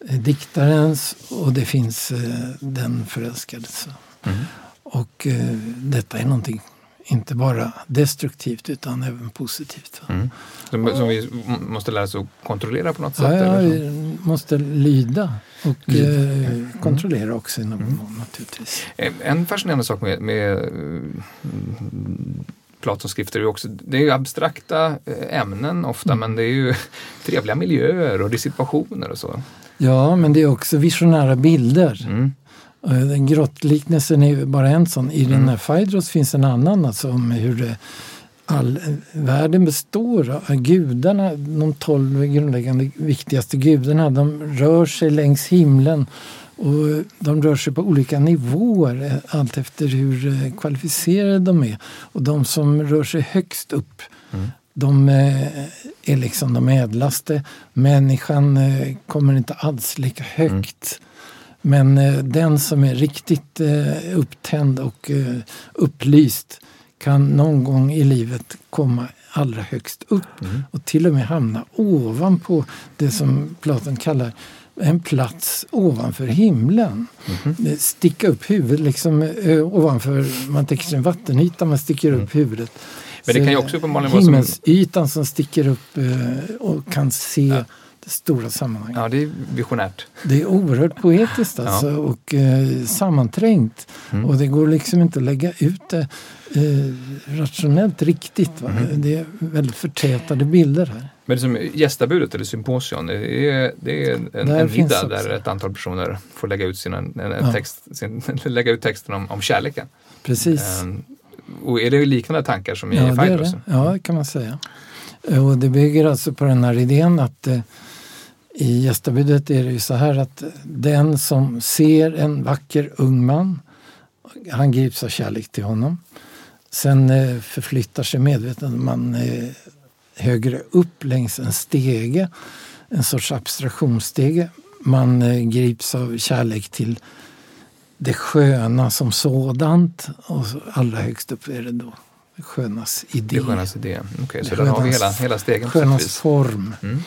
diktarens och det finns eh, den förälskades. Mm. Och eh, detta är någonting inte bara destruktivt utan även positivt. Mm. Som, som vi måste lära oss att kontrollera på något sätt. Ja, ja, eller så. vi måste lyda och Lyda. eh, kontrollera också i någon mån naturligtvis. Eh, En fascinerande sak med, med eh, Platons skrifter är också, det är ju abstrakta eh, ämnen ofta men det är ju trevliga miljöer och det är situationer och så. Ja, men det är också visionära bilder. Mm. Den grottliknelsen är bara en sån. I den här Phaedros finns en annan alltså om hur det, all världen består av gudarna. De tolv grundläggande viktigaste gudarna de rör sig längs himlen och de rör sig på olika nivåer allt efter hur eh, kvalificerade de är. Och de som rör sig högst upp de eh, är liksom de ädlaste. Människan eh, kommer inte alls lika högt. Men eh, den som är riktigt eh, upptänd och eh, upplyst kan någon gång i livet komma allra högst upp och till och med hamna ovanpå det som Platon kallar en plats ovanför himlen. Eh, Sticka upp huvudet liksom eh, ovanför, man tänker sig en vattenyta, man sticker upp huvudet. Men det kan ju också uppenbarligen vara som- Himmelsytan som sticker upp eh, och kan se det stora sammanhanget. Ja, det är visionärt. Det är oerhört poetiskt alltså och eh, sammanträngt. Och det går liksom inte att lägga ut det eh, rationellt riktigt. Va? Det är väldigt förtätade bilder här. Men det som gästabudet eller symposion, det är, det är en, Där en middag där ett antal personer får lägga ut, sina, en, en Ja. text, sin, lägga ut texten om, om kärleken. Precis. Ehm, och är det liknande tankar som i Ja, det. Ja, det kan man säga. Eh, Och det bygger alltså på den här idén att eh, i gästabudet är det ju så här att den som ser en vacker ung man, han grips av kärlek till honom. Sen eh, förflyttar sig medvetandet man eh, högre upp längs en stege, en sorts abstraktionsstege. Man eh, grips av kärlek till det sköna som sådant och allra högst upp är det då skönas idé. Det är skönaste idén. Okej, så Det där har vi skönas- hela, hela stegen. Skönas form. Mm.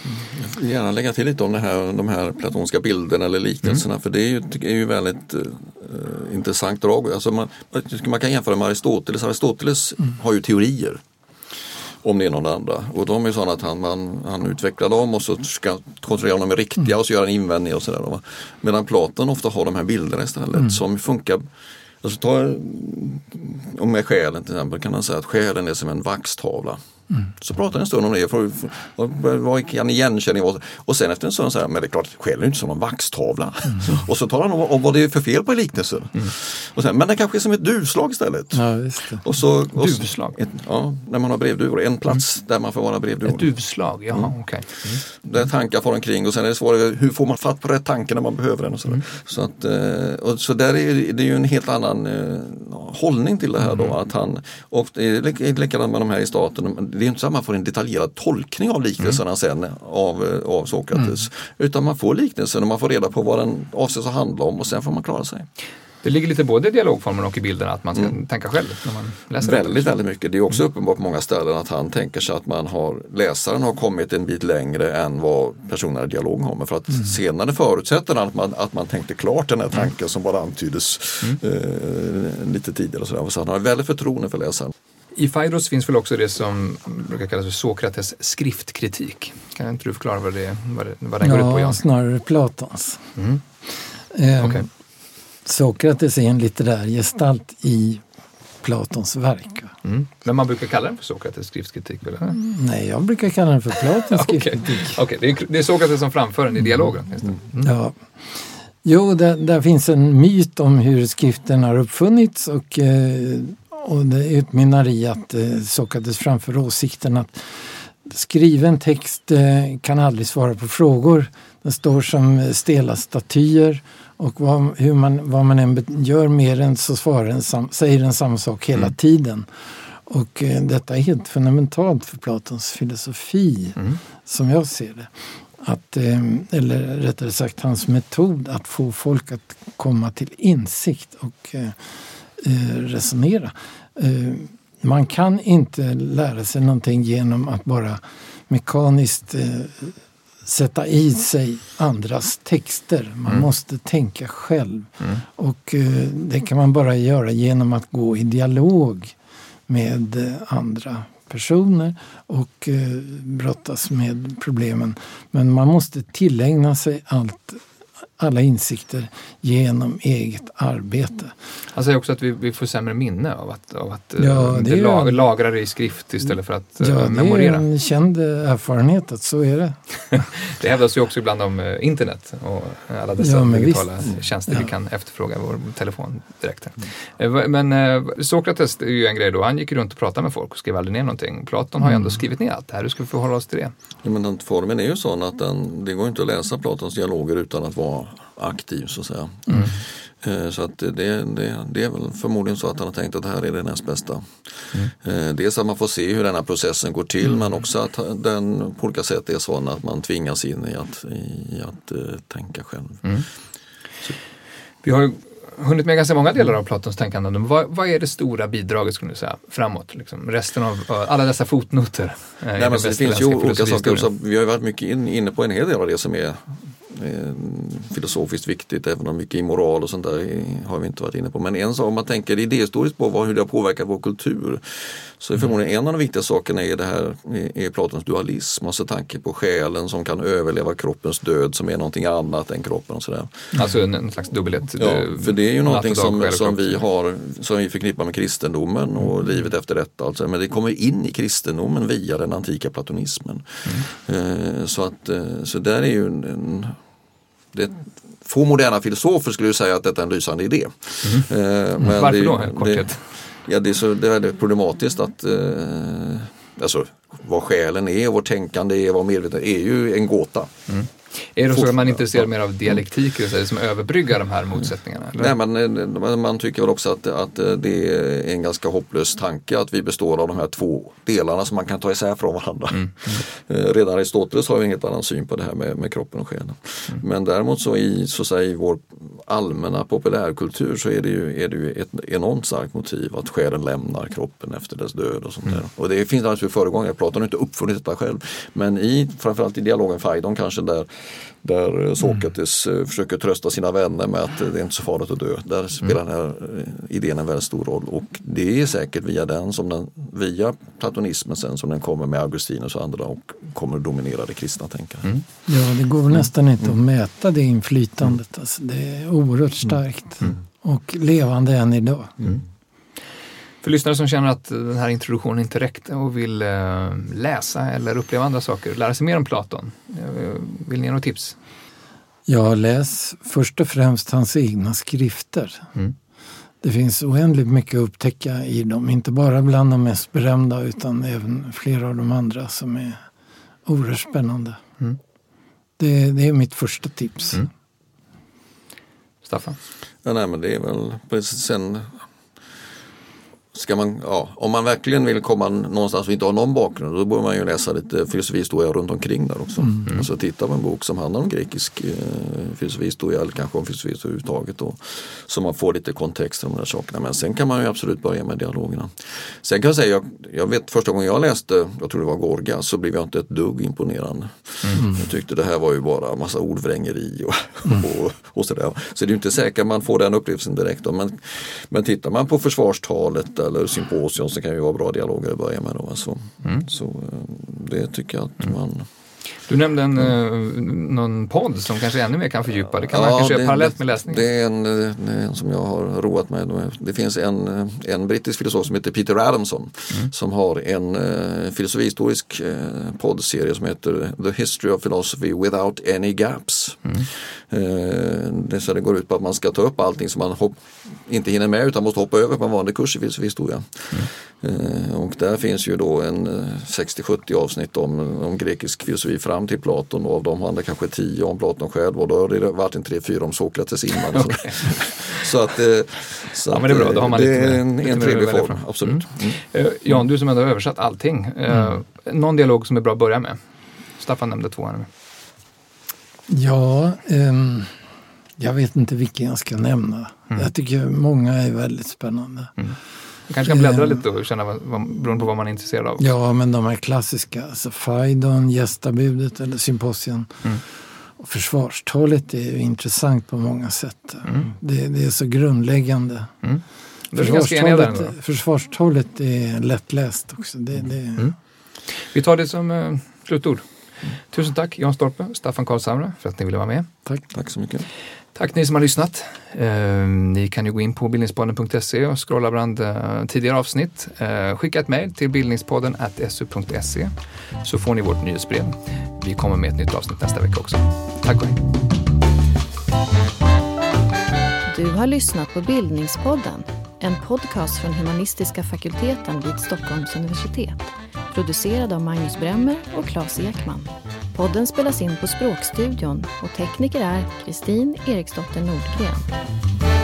Jag vill gärna lägga till lite om det här, de här platonska bilderna eller liknelserna för det är ju, är ju väldigt eh, intressant drag. Alltså man, man kan jämföra med Aristoteles. Aristoteles har ju teorier om det ena och det andra. Och de är sådana att han, man, han utvecklar dem och så ska kontrollera om de är riktiga och så gör en invändning och sådär. Medan Platon ofta har de här bilderna istället som funkar Alltså ta, om med själen till exempel kan man säga att själen är som en vaxtavla. Så pratar jag en stund om det, för, för, vad- kan igenkänning vara? Och sen efter en stund säger men det är klart, själen är inte som en vaxtavla. Och så talar han om, om vad det är för fel på liknelsen. Och sen, men det kanske är som ett duvslag istället. Ja. Och så, och så- Duvslag? Ett, ja, när man har brevduvor, en plats där man får vara brevduvor. Ett duvslag, jaha okej. Mm. Där tankar far omkring och sen är det svårare, hur får man fatt på rätt tanke när man behöver den? Och sådär. Så, att, eh, och så där är det ju en helt annan eh, hållning till det här då. Att han, och det är lik- likadant med de här i staten, det är inte så att man får en detaljerad tolkning av liknelserna sen av, eh, av Sokrates. Utan man får liknelsen och man får reda på vad den avses att handla om och sen får man klara sig. Det ligger lite både i dialogformen och i bilden att man ska tänka själv när man läser det. Väldigt, väldigt mycket. Det är också uppenbart på många ställen att han tänker sig att man har, läsaren har kommit en bit längre än vad personerna i dialogen har. Men för att senare förutsätter han att man, att man tänkte klart den här tanken som bara antyddes eh, lite tidigare. Och så, så han har väldigt förtroende för läsaren. I Phaedrus finns väl också det som brukar kallas för Sokrates skriftkritik. Kan inte du förklara vad, det, vad, det, vad den ja, går ut på? Ja, snarare Platons. Mm. Eh, Okay. Sokrates är en litterär gestalt i Platons verk. Mm. Men man brukar kalla den för Sokrates skriftkritik? Eller? Mm. Nej, jag brukar kalla den för Platons skriftkritik. Okej, det, är, det är Sokrates som framför den i dialogen. Just det. Mm. Ja. Jo, där, där finns en myt om hur skriften har uppfunnits och, eh, och det utmynnar i att eh, Sokrates framför åsikten att skriven text eh, kan aldrig svara på frågor. Den står som stela statyer och vad, hur man, vad man än gör med den så svarar den sam, säger den samma sak hela Mm. tiden. Och eh, detta är helt fundamentalt för Platons filosofi Mm. som jag ser det. Att, eh, eller rättare sagt hans metod att få folk att komma till insikt och eh, resonera. Eh, man kan inte lära sig någonting genom att bara mekaniskt eh, sätta i sig andras texter. Man Mm. måste tänka själv. Mm. Och eh, det kan man bara göra genom att gå i dialog med eh, andra personer och eh, brottas med problemen. Men man måste tillägna sig allt, alla insikter genom eget arbete. Han säger också att vi, vi får sämre minne av att, av att eh, Ja, det det är- lag, lagra det i skrift istället för att eh, Ja, det är memorera. en känd erfarenhet att så är det. Det hävdas ju också ibland om eh, internet och alla dessa Ja, digitala visst. tjänster Ja. vi kan efterfråga vår telefon direkt. Va- Men Sokrates är ju en grej då, han gick runt och pratade med folk och skrev aldrig ner någonting. Platon har ju ändå skrivit ner allt det här, hur ska vi förhålla oss till det? Ja, men den formen är ju sån att den, det går inte att läsa Platons dialoger utan att vara aktiv så att säga. Eh, Så att det, det, det är väl förmodligen så att han har tänkt att det här är det näst bästa. Eh, Dels att man får se hur den här processen går till men också att den på olika sätt är sån att man tvingas in i att, i att eh, tänka själv. Vi har hunnit med ganska många delar av Platons tänkande. Men vad, vad är det stora bidraget skulle du säga framåt? Liksom, resten av alla dessa fotnoter. Nej, men det finns ju olika saker. Så vi har varit mycket in, inne på en hel del av det som är filosofiskt viktigt även om mycket i moral och sånt där är- har vi inte varit inne på. Men en sak om man tänker idéhistoriskt på hur det har påverkat vår kultur så är förmodligen en av de viktiga sakerna är det här är, Platons dualism, alltså tanke på själen som kan överleva kroppens död som är någonting annat än kroppen och sådär. Alltså en, en slags dubbelhet. Ja, eh, för det är ju någonting som, som vi har som vi förknippar med kristendomen och livet efter detta. Alltså. Men det kommer in i kristendomen via den antika platonismen. Eh, så, att, eh, så där är ju en, en det, Få moderna filosofer skulle säga att detta är en lysande idé. Eh, men Varför det, då, det, ja, det, är så, det är problematiskt att eh, alltså, vad själen är, vad tänkande är, vad medvetenhet är ju en gåta. Är det så att man är intresserad mer av dialektik, det som överbryggar de här motsättningarna? Eller? Nej, men eh, man tycker väl också att, att eh, det är en ganska hopplös tanke att vi består av de här två delarna som man kan ta isär från varandra. Eh, Redan Aristoteles har ju en helt annan syn på det här med, med kroppen och själen. Men däremot så i, så säga, i vår allmänna populärkultur så är det, ju, är det ju ett enormt starkt motiv att själen lämnar kroppen efter dess död och sånt där. Och det finns naturligtvis föregångare, Platon har inte uppfunnit detta själv. Men i, framförallt i dialogen Phaidon kanske där där eh, Sokrates eh, försöker trösta sina vänner med att eh, det är inte så farligt att dö. Där spelar den här idén en väldigt stor roll. Och det är säkert via den som den, via platonismen sen som den kommer med Augustinus och andra och kommer att dominera det kristna tänkandet. Ja, det går väl nästan inte att mäta det inflytandet. Alltså, det är oerhört starkt och levande än idag. För lyssnare som känner att den här introduktionen inte räckte och vill eh, läsa eller uppleva andra saker, lära sig mer om Platon. Eh, vill ni ge några tips? Jag läs först och främst hans egna skrifter. Mm. Det finns oändligt mycket att upptäcka i dem. Inte bara bland de mest berömda utan även flera av de andra som är oerhört spännande. Mm. Det, det är mitt första tips. Mm. Staffan? Ja, nej, men det är väl precis sen Ska man, ja, om man verkligen vill komma någonstans och inte har någon bakgrund då bör man ju läsa lite filosofihistoria runt omkring där också. Alltså titta på en bok som handlar om grekisk eh, filosofihistoria eller kanske om filosofi överhuvudtaget. Då, så man får lite kontext om de där sakerna. Men sen kan man ju absolut börja med dialogerna. Sen kan jag säga, jag, jag vet första gången jag läste, jag tror det var Gorga, så blev jag inte ett dugg imponerande. Jag tyckte det här var ju bara massa ordvrängeri och, och, och sådär. Så det är ju inte säkert man får den upplevelsen direkt. Då. Men, men tittar man på försvarstalet eller symposium så kan ju vara bra dialoger att börja med. Då, så, mm. så eh, det tycker jag att man du nämnde en, mm. någon podd som kanske ännu mer kan fördjupa. Det kan ja, man kanske göra parallellt med läsningen. Det är en, en, som jag har roat mig med. Det finns en, en brittisk filosof som heter Peter Adamson mm. som har en filosofihistorisk poddserie som heter The History of Philosophy Without Any Gaps. Mm. Uh, det, så det går ut på att man ska ta upp allting som man hopp, inte hinner med utan måste hoppa över på en vanlig kurs i filosofihistoria. Mm. Uh, och där finns ju då en 60-70 avsnitt om, om grekisk filosofi fram till Platon och av dem handlar kanske tio om Platon själv och då har det varit en tre, fyra om Sokrates innan. okay. så att, eh, så ja, men det är bra, då har man det lite är en, en trevlig form, absolut. Mm. Mm. Jan, du som ändå har översatt allting. Uh, någon dialog som är bra att börja med? Staffan nämnde två här. Ja, um, jag vet inte vilken jag ska nämna. Mm. Jag tycker många är väldigt spännande. Mm. Du kanske kan bläddra lite och känna vad, vad, beroende på vad man är intresserad av. Ja, men de här klassiska, alltså Faidon, gästabudet eller symposium. Mm. Och försvarstalet är ju intressant på många sätt. Mm. Det, det, är så grundläggande. Mm. Försvarstalet, försvarstalet är lättläst också. Det, det... Mm. Vi tar det som uh, slutord. Tusen tack Jan Storpe, Staffan Karlshamre för att ni ville vara med. Tack. Tack så mycket. Tack ni som har lyssnat. Eh, ni kan ju gå in på bildningspodden.se och scrolla bland eh, tidigare avsnitt. Eh, skicka ett mejl till bildningspodden su.se så får ni vårt nyhetsbrev. Vi kommer med ett nytt avsnitt nästa vecka också. Tack och hej. Du har lyssnat på Bildningspodden, en podcast från humanistiska fakulteten vid Stockholms universitet. Producerad av Magnus Bremmer och Claes Ekman. Podden spelas in på Språkstudion och tekniker är Kristin Eriksdotter Nordgren.